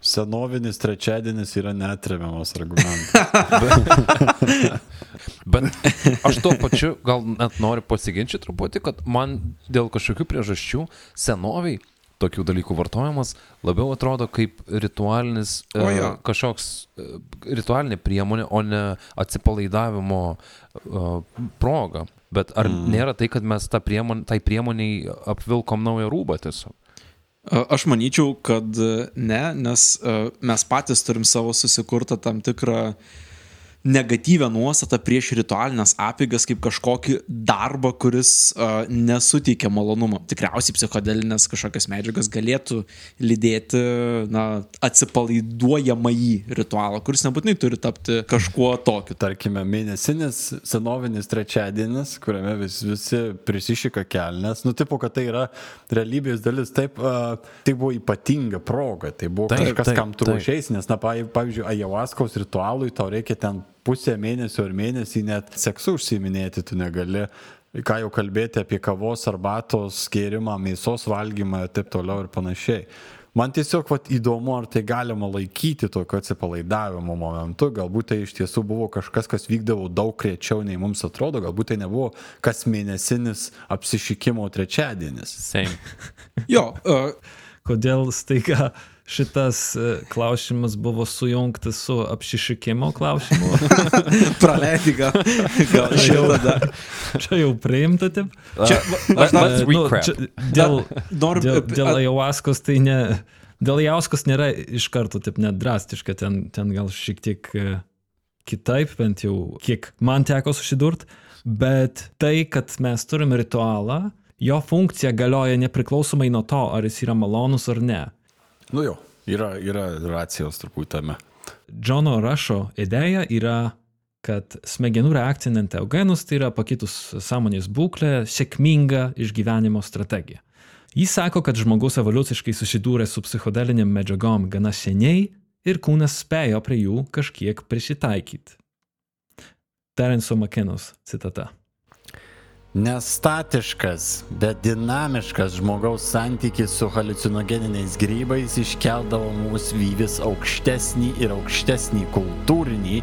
Senovinis trečiadienis yra netremiamas argumentas. Bet aš tuo pačiu gal net noriu pasiginčyti truputį, kad man dėl kažkokių priežasčių senoviai tokių dalykų vartojimas labiau atrodo kaip ritualinis e, kažkoks e, ritualinė priemonė, o ne atsipalaidavimo e, proga. Bet ar mm. nėra tai, kad mes tą priemonę, tai priemoniai apvilkom naują rūbą tiesiog? Aš manyčiau, kad ne, nes a, mes patys turim savo susikurtą tam tikrą negatyvę nuostatą prieš ritualinės apygas kaip kažkokį darbą, kuris a, nesuteikia malonumo. Tikriausiai psichodelinės kažkokios medžiagas galėtų lydėti na, atsipalaiduojamąjį ritualą, kuris nebūtinai turi tapti kažkuo tokiu. Tarkime, mėnesinis senovinis trečiadienis, kuriame vis, visi prisišika kelnes. Nu, tipo, kad tai yra realybės dalis. Taip, uh, tai buvo ypatinga proga. Tai buvo Taip, kažkas, taip, kam tu ruošiais, nes, na, pav- pavyzdžiui, ajawaskos ritualui tau reikia ten pusę mėnesio ar mėnesį net seksu užsiminėti tu negali. Ką jau kalbėti apie kavos, arbatos gėrimą, mėsos valgymą ir taip toliau ir panašiai. Man tiesiog vat, įdomu, ar tai galima laikyti tokio atsipalaidavimo momentu. Galbūt tai iš tiesų buvo kažkas, kas vykdavo daug rečiau nei mums atrodo. Galbūt tai nebuvo kas mėnesinis apsišykimo trečiadienis. Same. Jo, a, Kodėl staiga šitas e, klausimas buvo sujungtas su apsišykimo klausimu? praleidai gal. gal šitą dar. Čia jau priimta, taip? Čia, Let, E, let's nu, čia dėl, Noriu dėl, dėl a- ayahuascos tai ne. Dėl ayahuascos nėra iš karto taip net drastiška, ten, ten gal šiek tiek e, kitaip, bent jau kiek man teko susidurt, bet tai, kad mes turim ritualą, jo funkcija galioja nepriklausomai nuo to, ar jis yra malonus ar ne. Nu jo, yra, yra racijos truputį tame. Džono Rašo idėja yra kad smegenų reakcija į enteogenus tai yra pakitus sąmonės būklė sėkminga išgyvenimo strategija. Jis sako, kad žmogus evoliuciškai susidūrė su psichodelinėm medžiagom gana seniai ir kūnas spėjo prie jų kažkiek prisitaikyti. Terenso Makenos citata. Nestatiškas, bet dinamiškas žmogaus santykis su halucinogeniniais grybais iškeldavo mūsų vyvis aukštesnį ir aukštesnį kultūrinį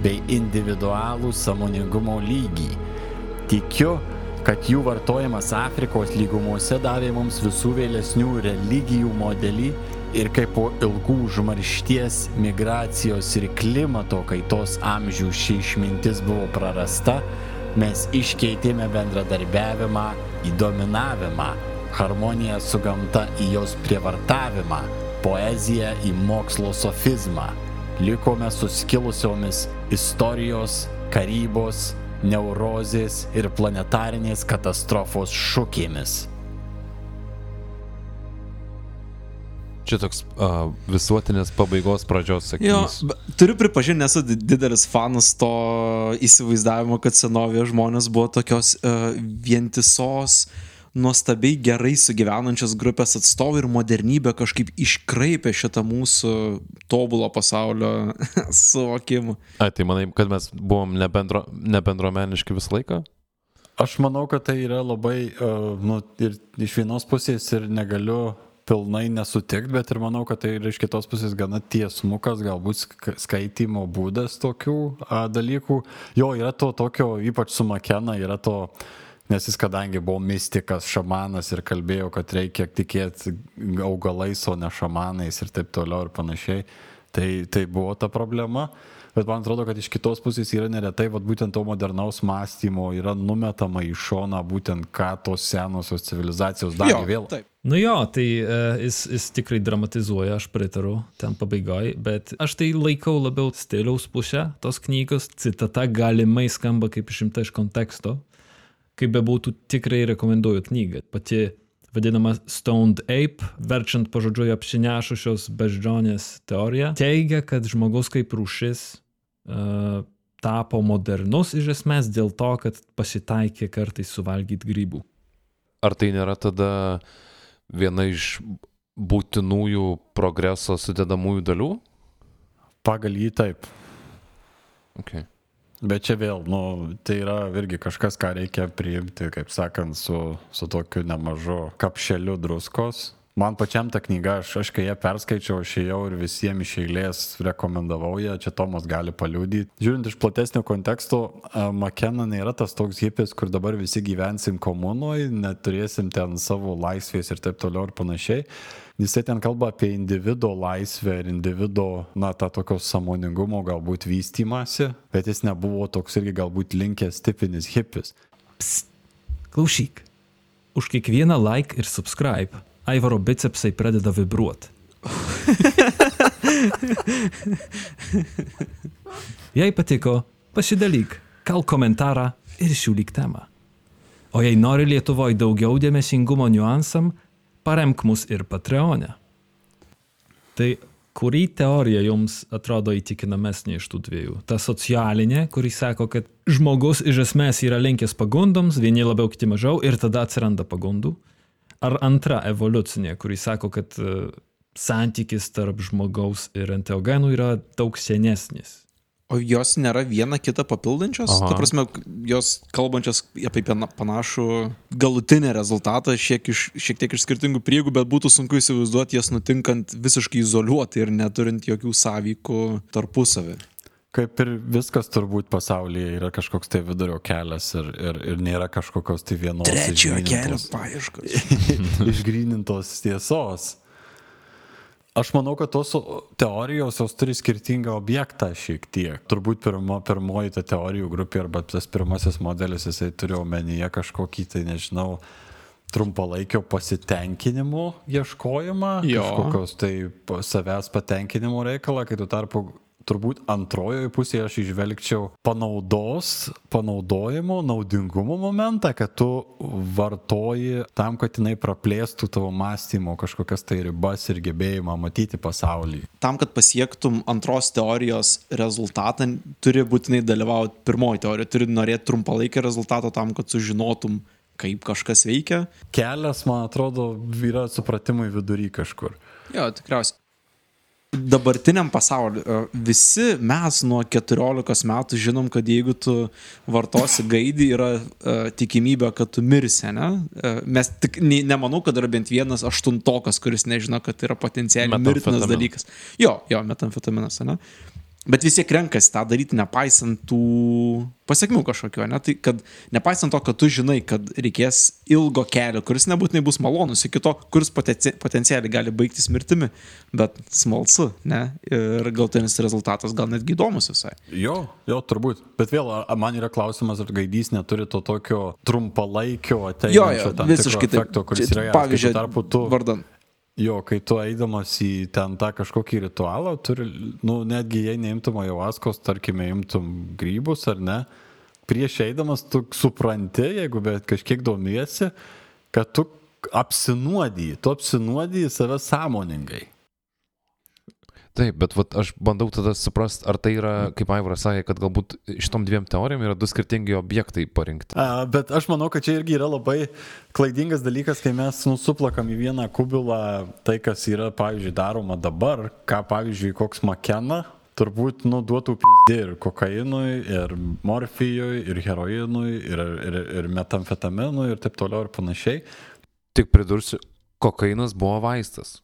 bei individualų samoningumo lygį. Tikiu, kad jų vartojimas Afrikos lygumose davė mums visų vėlesnių religijų modelį ir kaip po ilgų užmaršties, migracijos ir klimato kaitos amžių ši išmintis buvo prarasta, mes iškeitėme bendradarbiavimą į dominavimą, harmoniją su gamta į jos prievartavimą, poeziją į mokslo sofizmą. Likome suskilusiomis istorijos, karybos, neurozės ir planetarinės katastrofos šūkėmis. Čia toks uh, visuotinės pabaigos pradžios Jo, sakinys. bet turiu pripažinti, nesu di- didelis fanas to įsivaizdavimo, kad senovėje žmonės buvo tokios uh, vientisos, nuostabiai gerai sugyvenančios grupės atstovai ir modernybė kažkaip iškraipė šitą mūsų tobulo pasaulio suvokimą. A, tai manai, kad mes buvom nebendro, nebendromeniški visą laiką? Aš manau, kad tai yra labai, uh, nu, ir iš vienos pusės ir negaliu pilnai nesutikti, bet ir manau, kad tai ir iš kitos pusės gana tiesmukas, galbūt sk- skaitimo būdas tokių a, dalykų. Jo, yra to tokio, ypač su Makena, yra to, nes jis kadangi buvo mystikas, šamanas ir kalbėjo, kad reikia tikėti augalais, o ne šamanais ir taip toliau ir panašiai. Tai, tai buvo ta problema. Bet man atrodo, kad iš kitos pusės yra neretai, vat, būtent to modernaus mąstymo yra numetama į šoną būtent ką tos senosios civilizacijos darė vėl. taip. Nu jo, tai uh, jis, jis tikrai dramatizuoja, aš pritariu ten pabaigoje, bet aš tai laikau labiau stiliaus pusę tos knygos. Citata galimai skamba kaip išimta iš konteksto. Kaip bebūtų, tikrai rekomenduoju knygą. Pati vadinama Stoned Ape, verčiant pažodžiui apsinešusios beždžionės teorija, teigia, kad žmogus kaip rūšis tapo modernus iš esmės dėl to, kad pasitaikė kartais suvalgyti grybų. Ar tai nėra tada viena iš būtinųjų progreso sudedamųjų dalių? Pagal jį taip. Okay. Bet čia vėl, nu, tai yra irgi kažkas, ką reikia priimti, kaip sakant, su, su tokiu nemažu kapšeliu druskos. Man pačiam ta knyga, aš, aš kai ją perskaičiau, aš ėjau ir visiems iš eilės rekomendavau ją, čia Tomas gali paliūdyti. Žiūrint iš platesnio konteksto, Makena nėra tas toks hipis, kur dabar visi gyvensim komunoje, neturėsim ten savo laisvės ir taip toliau ir panašiai. Jisai ten kalba apie individuo laisvę ir individuo, na, tą tokio samoningumo galbūt vystimasi, bet jis nebuvo toks irgi galbūt linkęs tipinis hipis. Klausyk. Už kiekvieną like ir subscribe Aivaro bicepsai pradeda vibruoti. Jei patiko, pasidalyk, kal komentarą ir siūlyk temą. O jei nori Lietuvoje daugiau dėmesingumo niuansam, paremk mus ir Patreonė. Tai kuri teorija jums atrodo įtikinamesnė iš tų dviejų? Ta socialinė, kuri sako, kad žmogus iš esmės yra linkęs pagundoms, vieni labiau, kiti mažiau, ir tada atsiranda pagundų. Ar antra evoliucinė, kuri sako, kad uh, santykis tarp žmogaus ir enteogenų yra daug senesnis. O jos nėra viena kitą papildančios? Aha. Ta prasme, jos kalbančios apie pana- panašų galutinį rezultatą, šiek, iš, šiek tiek iš skirtingų priegų, bet būtų sunku įsivaizduoti jas nutinkant visiškai izoliuotai ir neturint jokių sąvykų tarpusavį. Kaip ir viskas turbūt pasaulyje yra kažkoks tai vidurio kelias ir, ir, ir nėra kažkokios tai vienos išgrynintos- paieškos. išgrynintos tiesos. Aš manau, kad tos teorijos jos turi skirtingą objektą šiek tiek. Turbūt pirmo, pirmoji ta teorijų grupė arba tas pirmasis modelis, jisai turi omenyje kažkokį tai, nežinau, trumpalaikio pasitenkinimo ieškojimą, Jo. kažkokios tai savęs patenkinimo reikalą, kai tuo tarpu turbūt antrojoje pusėje aš išvelgčiau panaudos, panaudojimo, naudingumo momentą, kad tu vartoji tam, kad jinai praplėstų tavo mąstymo kažkokias tai ribas ir gebėjimą matyti pasaulį. Tam, kad pasiektum antros teorijos rezultatą, turi būtinai dalyvauti pirmoji teorija, turi norėti trumpalaikį rezultatą tam, kad sužinotum, kaip kažkas veikia. Kelias, man atrodo, yra supratimui vidury kažkur. Jo, tikriausiai. Dabartiniam pasauliu e, visi mes nuo 14 metų žinom, kad jeigu tu vartosi gaidį, yra uh, tikimybė, kad tu mirsi, ne? Uh, mes tik ne, nemanau, kad yra bent vienas aštuntokas, kuris nežino, kad tai yra potencialiai mirtinas dalykas. Jo, jo, metamfetaminas, ne? Bet vis tiek renkasi tą daryti, nepaisant tų pasiekmių kažkokio, ne? Tai kad nepaisant to, kad tu žinai, kad reikės ilgo kelio, kuris nebūtinai bus malonus, iki to, kuris potenci potencialiai gali baigtis mirtimi, bet smalsu, ne? Ir galtinis rezultatas gal netgi įdomus visai. Jo, jo, turbūt. Bet vėl, man yra klausimas, ar gaidys neturi to tokio trumpalaikio Jo, ateinančio jo, tikro visiškai taip. efekto, kuris yra Pavyzdžiui, tarpu tu, vardan. Jo, kai tu eidamas į ten tą kažkokį ritualą, turi, nu, netgi jei neimtum ajovaskos, tarkime, imtum grybus ar ne, prieš eidamas tu supranti, jeigu bet kažkiek domiesi, kad tu apsinuodį, tu apsinuodį save sąmoningai. Taip, bet vat, aš bandau tada suprasti, ar tai yra, kaip Aivaras sakė, kad galbūt šitom dviem teorijom yra du skirtingi objektai parinkti. A, bet aš manau, kad čia irgi yra labai klaidingas dalykas, kai mes nusuplakam į vieną kubilą tai, kas yra, pavyzdžiui, daroma dabar, ką, pavyzdžiui, koks makena, turbūt nuduotų pizdė ir kokainui, ir morfijui, ir heroinui, ir, ir, ir metamfetaminui, ir taip toliau ir panašiai. Tik pridursiu, kokainas buvo vaistas.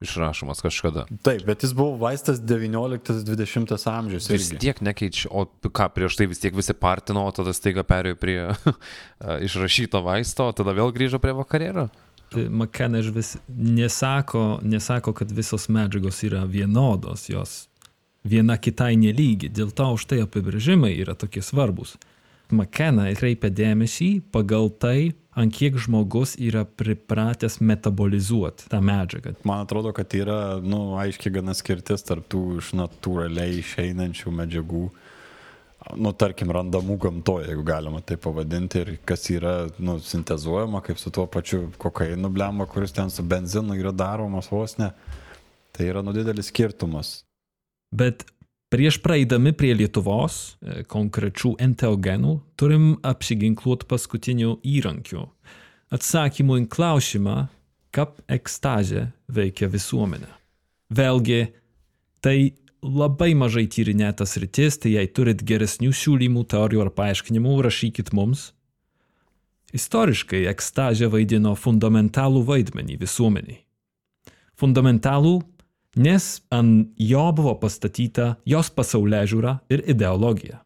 Išrašomas kažkada. Taip, bet jis buvo vaistas 19-20 amžius. Vis irgi. tiek nekeičia, o ką prieš tai vis tiek visi partino, o tada staiga perėjo prie išrašyto vaisto, o tada vėl grįžo prie vakarėlio. Tai McKenna vis nesako, nesako, kad visos medžiagos yra vienodos, jos viena kitai nelygi, dėl to už tai apibrėžimai yra tokie svarbus. McKenna kreipia dėmesį pagal tai, ant kiek žmogus yra pripratęs metabolizuoti tą medžiagą. Man atrodo, kad yra, nu, aiškiai gana skirtis tarp tų iš natūraliai išeinančių medžiagų, nu, tarkim, randamų gamtoje, jeigu galima tai pavadinti, ir kas yra, nu, sintezuojama, kaip su tuo pačiu kokainu blemba, kuris ten su benzinu yra daromas vos ne. Tai yra, nu, didelis skirtumas. Bet prieš praeidami prie Lietuvos e, konkrečių enteogenų turim apsiginkluoti paskutiniu įrankiu. Atsakymu į klausimą, kaip ekstazė veikia visuomenę. Vėlgi, tai labai mažai tyrinėtas rytis, tai jei turit geresnių siūlymų, teorijų ar paaiškinimų, rašykit mums. Istoriškai ekstazė vaidino fundamentalų vaidmenį visuomeniai. Fundamentalų nes ant jo buvo pastatyta jos pasaulyje žiūra ir ideologija.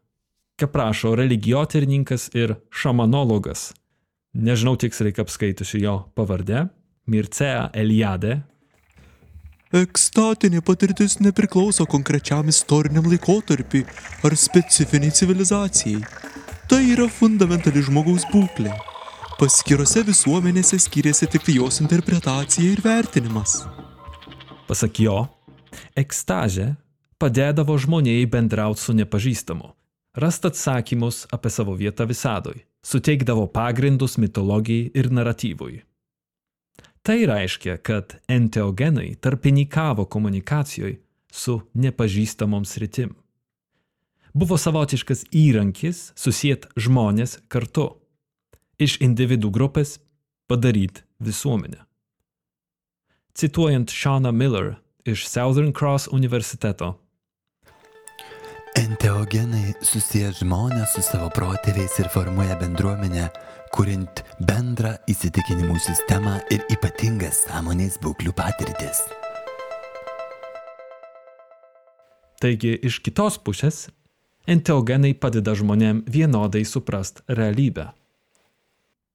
Kaip rašo religijotyrininkas ir šamanologas, nežinau tiksliai kaip skaitusi jo pavardę, Mircea Eliade, Ekstatinė patirtis nepriklauso konkrečiam istoriniam laikotarpiui ar specifiniai civilizacijai. Tai yra fundamentali žmogaus būklė. Paskirose visuomenėse skiriasi tik jos interpretacija ir vertinimas. Pasak jo, ekstazė padėdavo žmonėjai bendrauti su nepažįstamu, rasti atsakymus apie savo vietą visadoj, suteikdavo pagrindus mitologijai ir naratyvui. Tai reiškia, kad enteogenai tarpininkavo komunikacijoje su nepažįstamom sritim. Buvo savotiškas įrankis susijęs žmonės kartu. Iš individų grupės padaryti visuomenę. Cituojant Shauna Miller iš Southern Cross universiteto, Enteogenai susiję žmonės su savo protėviais ir formuoja bendruomenę, kuriant bendrą įsitikinimų sistemą ir ypatingas sąmonės būklių patirtis. taigi iš kitos pusės, enteogenai padeda žmonėm vienodai suprast realybę.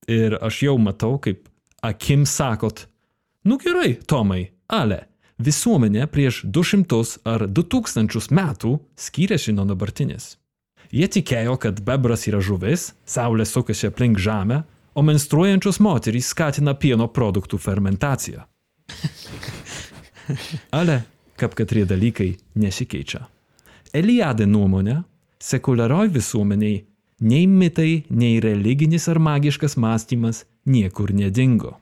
Ir aš jau matau, kaip akim sakot, nu gerai, Tomai, ale visuomenė prieš 200 ar 2000 metų skyrėsi nuo dabartinės. Jie tikėjo, kad bebras yra žuvis, saulė sukasi aplink žemę, o menstruojančios moterys skatina pieno produktų fermentaciją. Ale, kaip katrie dalykai nesikeičia. Eliadė nuomonė, sekuliarioj visuomeniai nei mitai, nei religinis ar magiškas mąstymas niekur nedingo.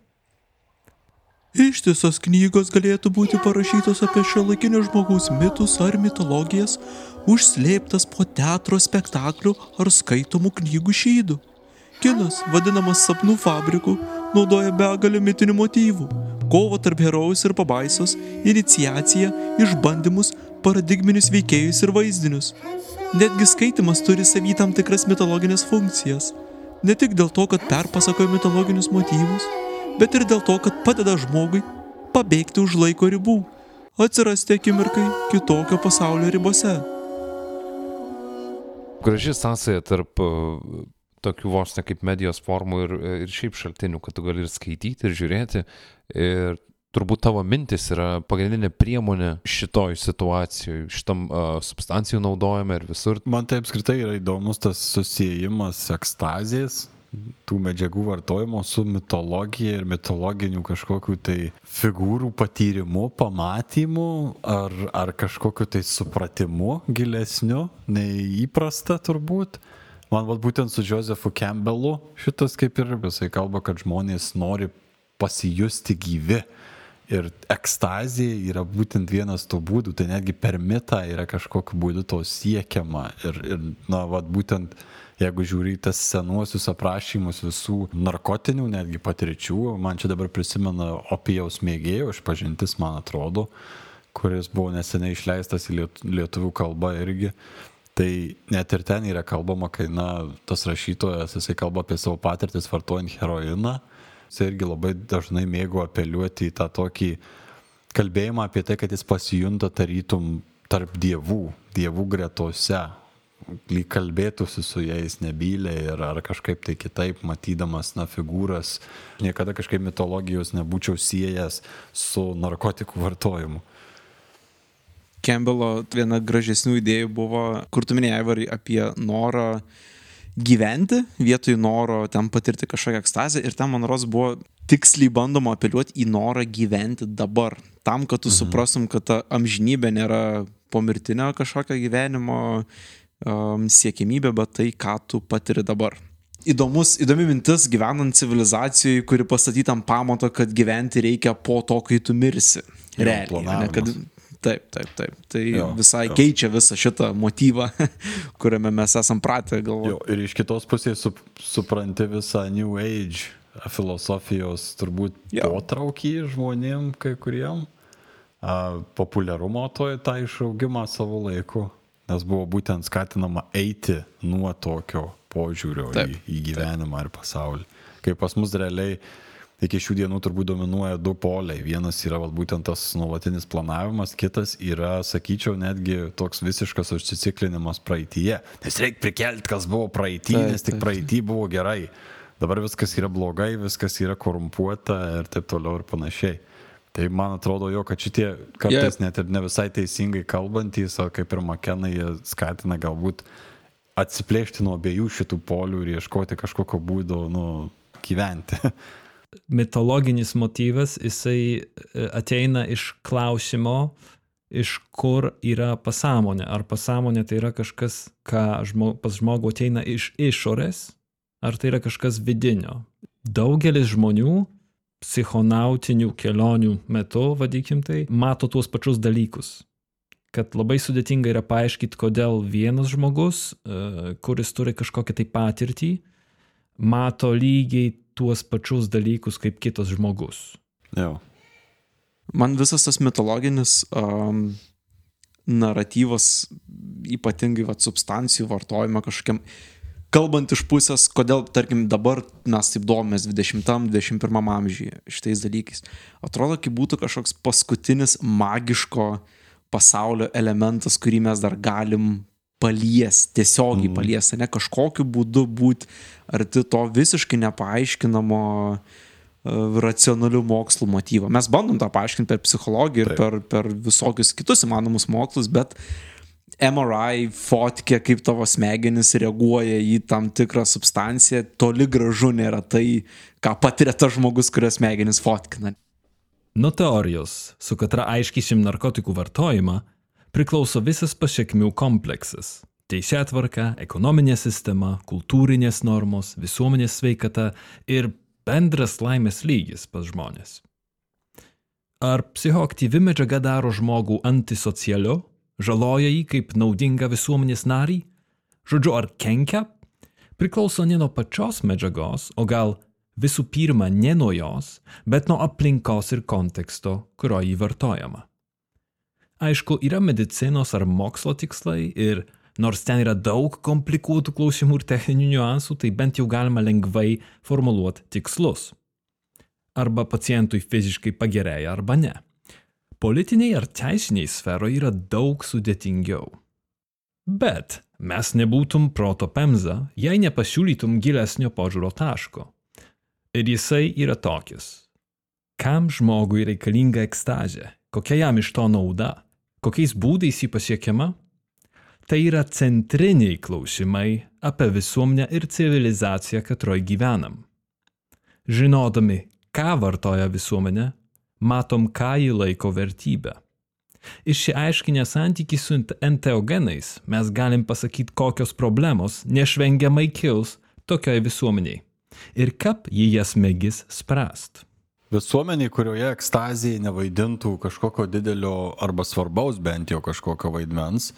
Ištisos knygos galėtų būti parašytos apie šiuolaikinio žmogaus mitus ar mitologijas, užslėptas po teatro spektaklių ar skaitomų knygų šydų. Kinas, vadinamas sapnų fabriku, naudoja begalę mitinių motyvų - kovą tarp herojus ir pabaisos, iniciaciją, išbandymus, paradigminius veikėjus ir vaizdinius. Netgi skaitimas turi savy tam tikras mitologinės funkcijas. Ne tik dėl to, kad perpasakoja mitologinius motyvus, bet ir dėl to, kad padeda žmogui pabėgti už laiko ribų, atsirasti akimirkai kitokio pasaulio ribose. Graži sąsaja tarp uh, tokių vos ne kaip medijos formų ir, ir šiaip šaltinių, kad tu gali ir skaityti, ir žiūrėti. Ir turbūt tavo mintis yra pagrindinė priemonė šitoj situacijoje, šitam uh, substancijų naudojime ir visur. Man tai apskritai yra įdomus tas susijimas ekstazės, tų medžiagų vartojimo su mitologija ir mitologinių kažkokių tai figūrų patyrimu, pamatymu ar, ar kažkokiu tai supratimu gilesniu nei įprasta turbūt. Man vat būtent su Josefu Campbellu šitas kaip ir visai kalba, kad žmonės nori pasijusti gyvi. Ir ekstazija yra būtent vienas tų būdų, tai netgi per mitą yra kažkokiu būdu to siekiama. Ir, ir na, vat būtent jeigu žiūri į tas senuosius aprašymus visų narkotinių, netgi patirčių, man čia dabar prisimena opijaus mėgėjo išpažintis, man atrodo, kuris buvo neseniai išleistas į lietuvių kalbą irgi. Tai net ir ten yra kalbama, kai, na, tas rašytojas, jisai kalba apie savo patirtis vartojant heroiną, jisai irgi labai dažnai mėgo apeliuoti į tą tokį kalbėjimą apie tai, kad jis pasijunta tarytum tarp dievų, dievų gretose, lyg kalbėtųsi su jais nebyliai ir ar kažkaip tai kitaip, matydamas, na, figūras, niekada kažkaip mitologijos nebūčiau siejęs su narkotikų vartojimu. Campbello viena gražesnių idėjų buvo, kur tu minėjai Aivarai apie norą gyventi vietoj noro ten patirti kažkokią ekstazę ir ten, man ros, buvo tiksliai bandoma apeliuoti į norą gyventi dabar. Tam, kad tu mhm. suprastum, kad ta amžinybė nėra pomirtinio kažkokio gyvenimo um, siekimybė, bet tai, ką tu patiri dabar. Įdomus, įdomi mintis gyvenant civilizacijoje, kuri pastatyta ant pamato, kad gyventi reikia po to, kai tu mirsi. Realiai. Ne, kad, Taip, taip, taip. Tai jo, visai jo. keičia visą šitą motyvą, kuriame mes esam pratę galvoti. Ir iš kitos pusės sup, supranti visą New Age filosofijos turbūt jo. potraukį žmonėm kai kuriem, a, populiarumo to tą išaugimą savo laiku, nes buvo būtent skatinama eiti nuo tokio požiūrio taip, į, į gyvenimą taip. ir pasaulį. Kai pas mus realiai iki šių dienų turbūt dominuoja du poliai. Vienas yra val, būtent tas nuolatinis planavimas, kitas yra, sakyčiau, netgi toks visiškas užsiciklinimas praeitie. Nes reikia prikelti, kas buvo praeitie, nes tik praeitie buvo gerai. Dabar viskas yra blogai, viskas yra korumpuota ir taip toliau ir panašiai. Tai man atrodo jo, kad šitie kartais yeah. net ir ne visai teisingai kalbantys, o kaip ir Makenai, jie skatina galbūt atsiplėšti nuo abiejų šitų polių ir ieškoti kažkokio būdo, nu, gyventi. mitologinis motyvas, jisai e, ateina iš klausimo, iš kur yra pasąmonė. Ar pasąmonė tai yra kažkas, ką žmo, pas žmogų ateina iš išorės, ar tai yra kažkas vidinio. Daugelis žmonių psichonautinių kelionių metu, vadikim tai, mato tuos pačius dalykus. Kad labai sudėtinga yra paaiškinti, kodėl vienas žmogus, e, kuris turi kažkokią tai patirtį, mato lygiai tuos pačius dalykus kaip kitas žmogus. Jo. Man visas tas mitologinis um, naratyvas, ypatingai vat, substancijų vartojimo kažkokiam, kalbant iš pusės, kodėl, tarkim, dabar mes taip domės 20-21 amžiuje šitais dalykais, atrodo, kaip būtų kažkoks paskutinis magiško pasaulio elementas, kurį mes dar galim palies, tiesiogiai mm. palies, ne kažkokiu būdu būti arti to visiškai nepaaiškinamo uh, racionalių mokslų motyvo. Mes bandom tą paaiškinti per psichologiją ir Taip. per, per visokius kitus įmanomus mokslus, bet MRI fotkė, kaip tavo smegenys reaguoja į tam tikrą substanciją, toli gražu nėra tai, ką patiria tas žmogus, kurios smegenys fotkina. Nuo teorijos, su katra aiškysim narkotikų vartojimą, priklauso visas pasiekmių kompleksas. Teisėtvarka, ekonominė sistema, kultūrinės normos, visuomenės sveikata ir bendras laimės lygis pas žmonės. Ar psichoaktyvi medžiaga daro žmogų antisocialiu, žaloja jį kaip naudingą visuomenės narį? Žodžiu, ar kenkia? Priklauso ne nuo pačios medžiagos, o gal visų pirma ne nuo jos, bet nuo aplinkos ir konteksto, kurio jį vartojama. Aišku, yra medicinos ar mokslo tikslai ir nors ten yra daug komplikuotų klausimų ir techninių niuansų, tai bent jau galima lengvai formuluoti tikslus. Arba pacientui fiziškai pagerėja, arba ne. Politiniai ar teisiniai sferoje yra daug sudėtingiau. Bet mes nebūtum proto pemza, jei nepasiūlytum gilesnio požiūrio taško. Ir jisai yra tokis. Kam žmogui reikalinga ekstazė? Kokia jam iš to nauda? Kokiais būdais jį pasiekiama? Tai yra centriniai klausimai apie visuomenę ir civilizaciją, katroj gyvenam. Žinodami, ką vartoja visuomenė, matom, ką jį laiko vertybę. Išsiaiškinę santykį su enteogenais, mes galim pasakyti, kokios problemos nešvengiamai kils tokiai visuomeniai ir kaip jį jas mėgis spręst. Visuomeniai, kurioje ekstazijai nevaidintų kažkokio didelio arba svarbaus bent jau kažkokio vaidmens,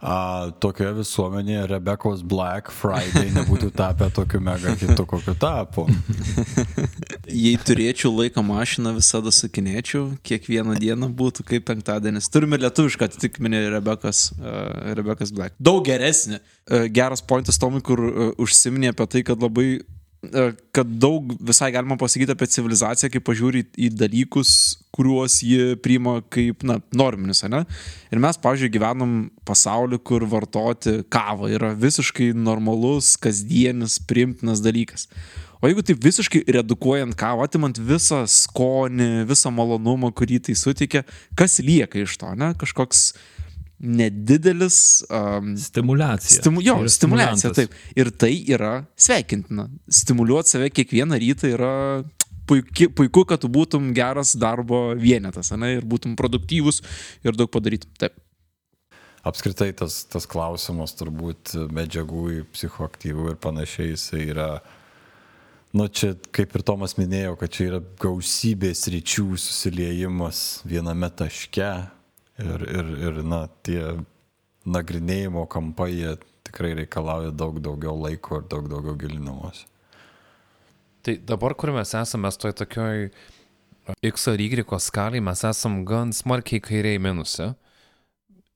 a, tokioje visuomenėje Rebekos Black Friday nebūtų tapę tokiu mega hitu, kokiu tapo. Jei turėčiau laiko mašiną, visada sakinėčiau, kiekvieną dieną būtų kaip penktadienis. Turime lietuvišką atitikmenį Rebekos, uh, Rebekos Black. Daug geresnį. Uh, geras pointas Tomui, kur uh, užsiminė apie tai, kad labai kad daug visai galima pasakyti apie civilizaciją, kai pažiūri į dalykus, kuriuos ji priima kaip, na, norminius, ne? Ir mes, pavyzdžiui, gyvenam pasaulį, kur vartoti kavą yra visiškai normalus, kasdienis, primtinas dalykas. O jeigu taip visiškai redukuojant kavą, atimant visą skonį, visą malonumą, kurį tai suteikia, kas lieka iš to, ne? Kažkoks nedidelis. Um, Stimulacija. Stimu, jo, Tai yra stimulacija, stimulantas. taip. Ir tai yra sveikintina. Stimuliuoti save kiekvieną rytą yra puiku, puiku kad tu būtum geras darbo vienetas, ne, ir būtum produktyvus ir daug padarytum. Taip. Apskritai tas, tas klausimas turbūt medžiagų, psichoaktyvų ir panašiai, jisai yra, nu čia kaip ir Tomas minėjo, kad čia yra gausybės ryčių susiliejimas viename taške ir, ir, ir na, tie nagrinėjimo kampai jie tikrai reikalauja daug daugiau laiko ir daug daugiau gilinimuose. Tai dabar, kur mes esame, mes toj tokioj X ar Y skaliai, mes esam gan smarkiai kairiai minuse,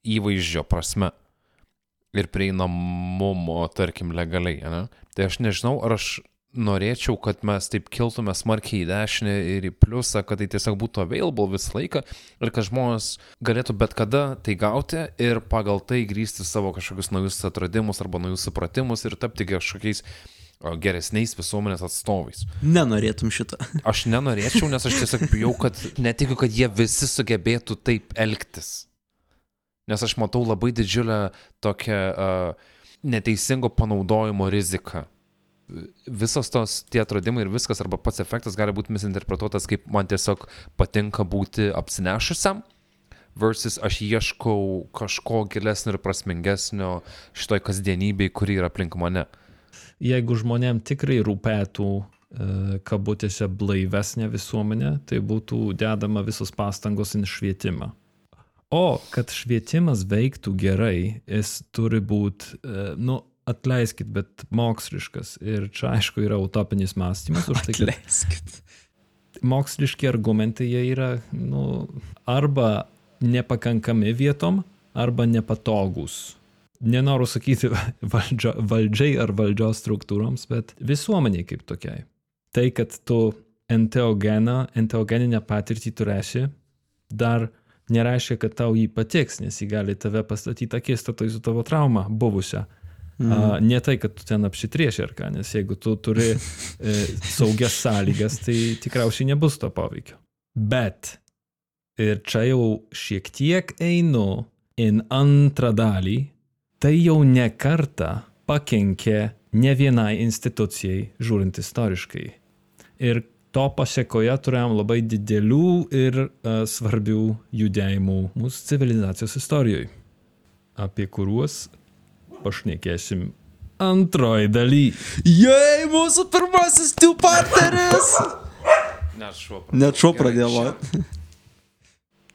įvaizdžio prasme ir prieinamumo, tarkim, legaliai. Ne? Tai aš nežinau, ar aš norėčiau, kad mes taip kiltume smarkiai į dešinę ir į pliusą, kad tai tiesiog būtų available visą laiką ir kad žmonės galėtų bet kada tai gauti ir pagal tai grįsti savo kažkokius naujus atradimus arba naujus supratimus ir tapti kažkokiais geresniais visuomenės atstovais. Nenorėtum šitą. Aš nenorėčiau, nes aš tiesiog bijau, kad netikiu, kad jie visi sugebėtų taip elgtis. Nes aš matau labai didžiulę tokią uh, neteisingo panaudojimo riziką. Visos tos tie atradimai ir viskas, arba pats efektas gali būti misinterpretuotas kaip man tiesiog patinka būti apsinešusiam, versus aš ieškau kažko gilesnio ir prasmingesnio šitoj kasdienybei, kuri yra aplink mane. Jeigu žmonėm tikrai rūpėtų e, kabutėse blaivesnė visuomenė, tai būtų dedama visos pastangos į švietimą. O kad švietimas veiktų gerai, jis turi būti, nu, atleiskit, bet moksliškas. Ir čia aišku yra utopinis mąstymas už tai, kad Leiskit. moksliški argumentai jie yra, nu, arba nepakankami vietom, arba nepatogus. Nenoriu sakyti valdžio, valdžiai ar valdžios struktūroms, bet visuomeniai kaip tokiai. Tai, kad tu enteogeną, enteogeninę patirtį turėsi, dar nereiškia, kad tau jį patiks, nes jį gali tave pastatyti akistatoj su tavo trauma buvusią. Mm. A, ne tai, kad tu ten apsitrieši ar ką, nes jeigu tu turi e, saugias sąlygas, tai tikriausiai nebus to poveikio. Bet ir čia jau šiek tiek einu į antrą dalį, tai jau ne kartą pakenkė ne vienai institucijai, žiūrint istoriškai. Ir To pasiekoje turėjom labai didelių ir uh, svarbių judėjimų mūsų civilizacijos istorijoje, apie kuriuos pašnekėsim antroji daly. Jei, mūsų pirmasis tiu partneris. Net šuo pradėjo.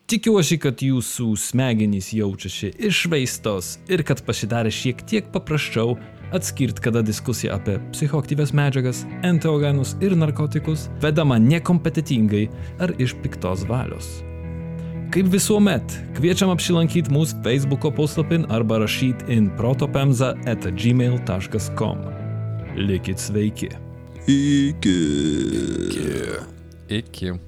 Tikiuosi, kad jūsų smegenys jaučiasi išvaistos ir kad pasidarė šiek tiek paprasčiau atskirti, kada diskusija apie psichoaktyves medžiagas, enteogenus ir narkotikus vedama nekompetitingai ar iš piktos valios. Kaip visuomet, kviečiam apsilankyti mūsų Facebook puslapin arba rašyti in protopemza at gmail.com. Likit sveiki. Iki. Iki.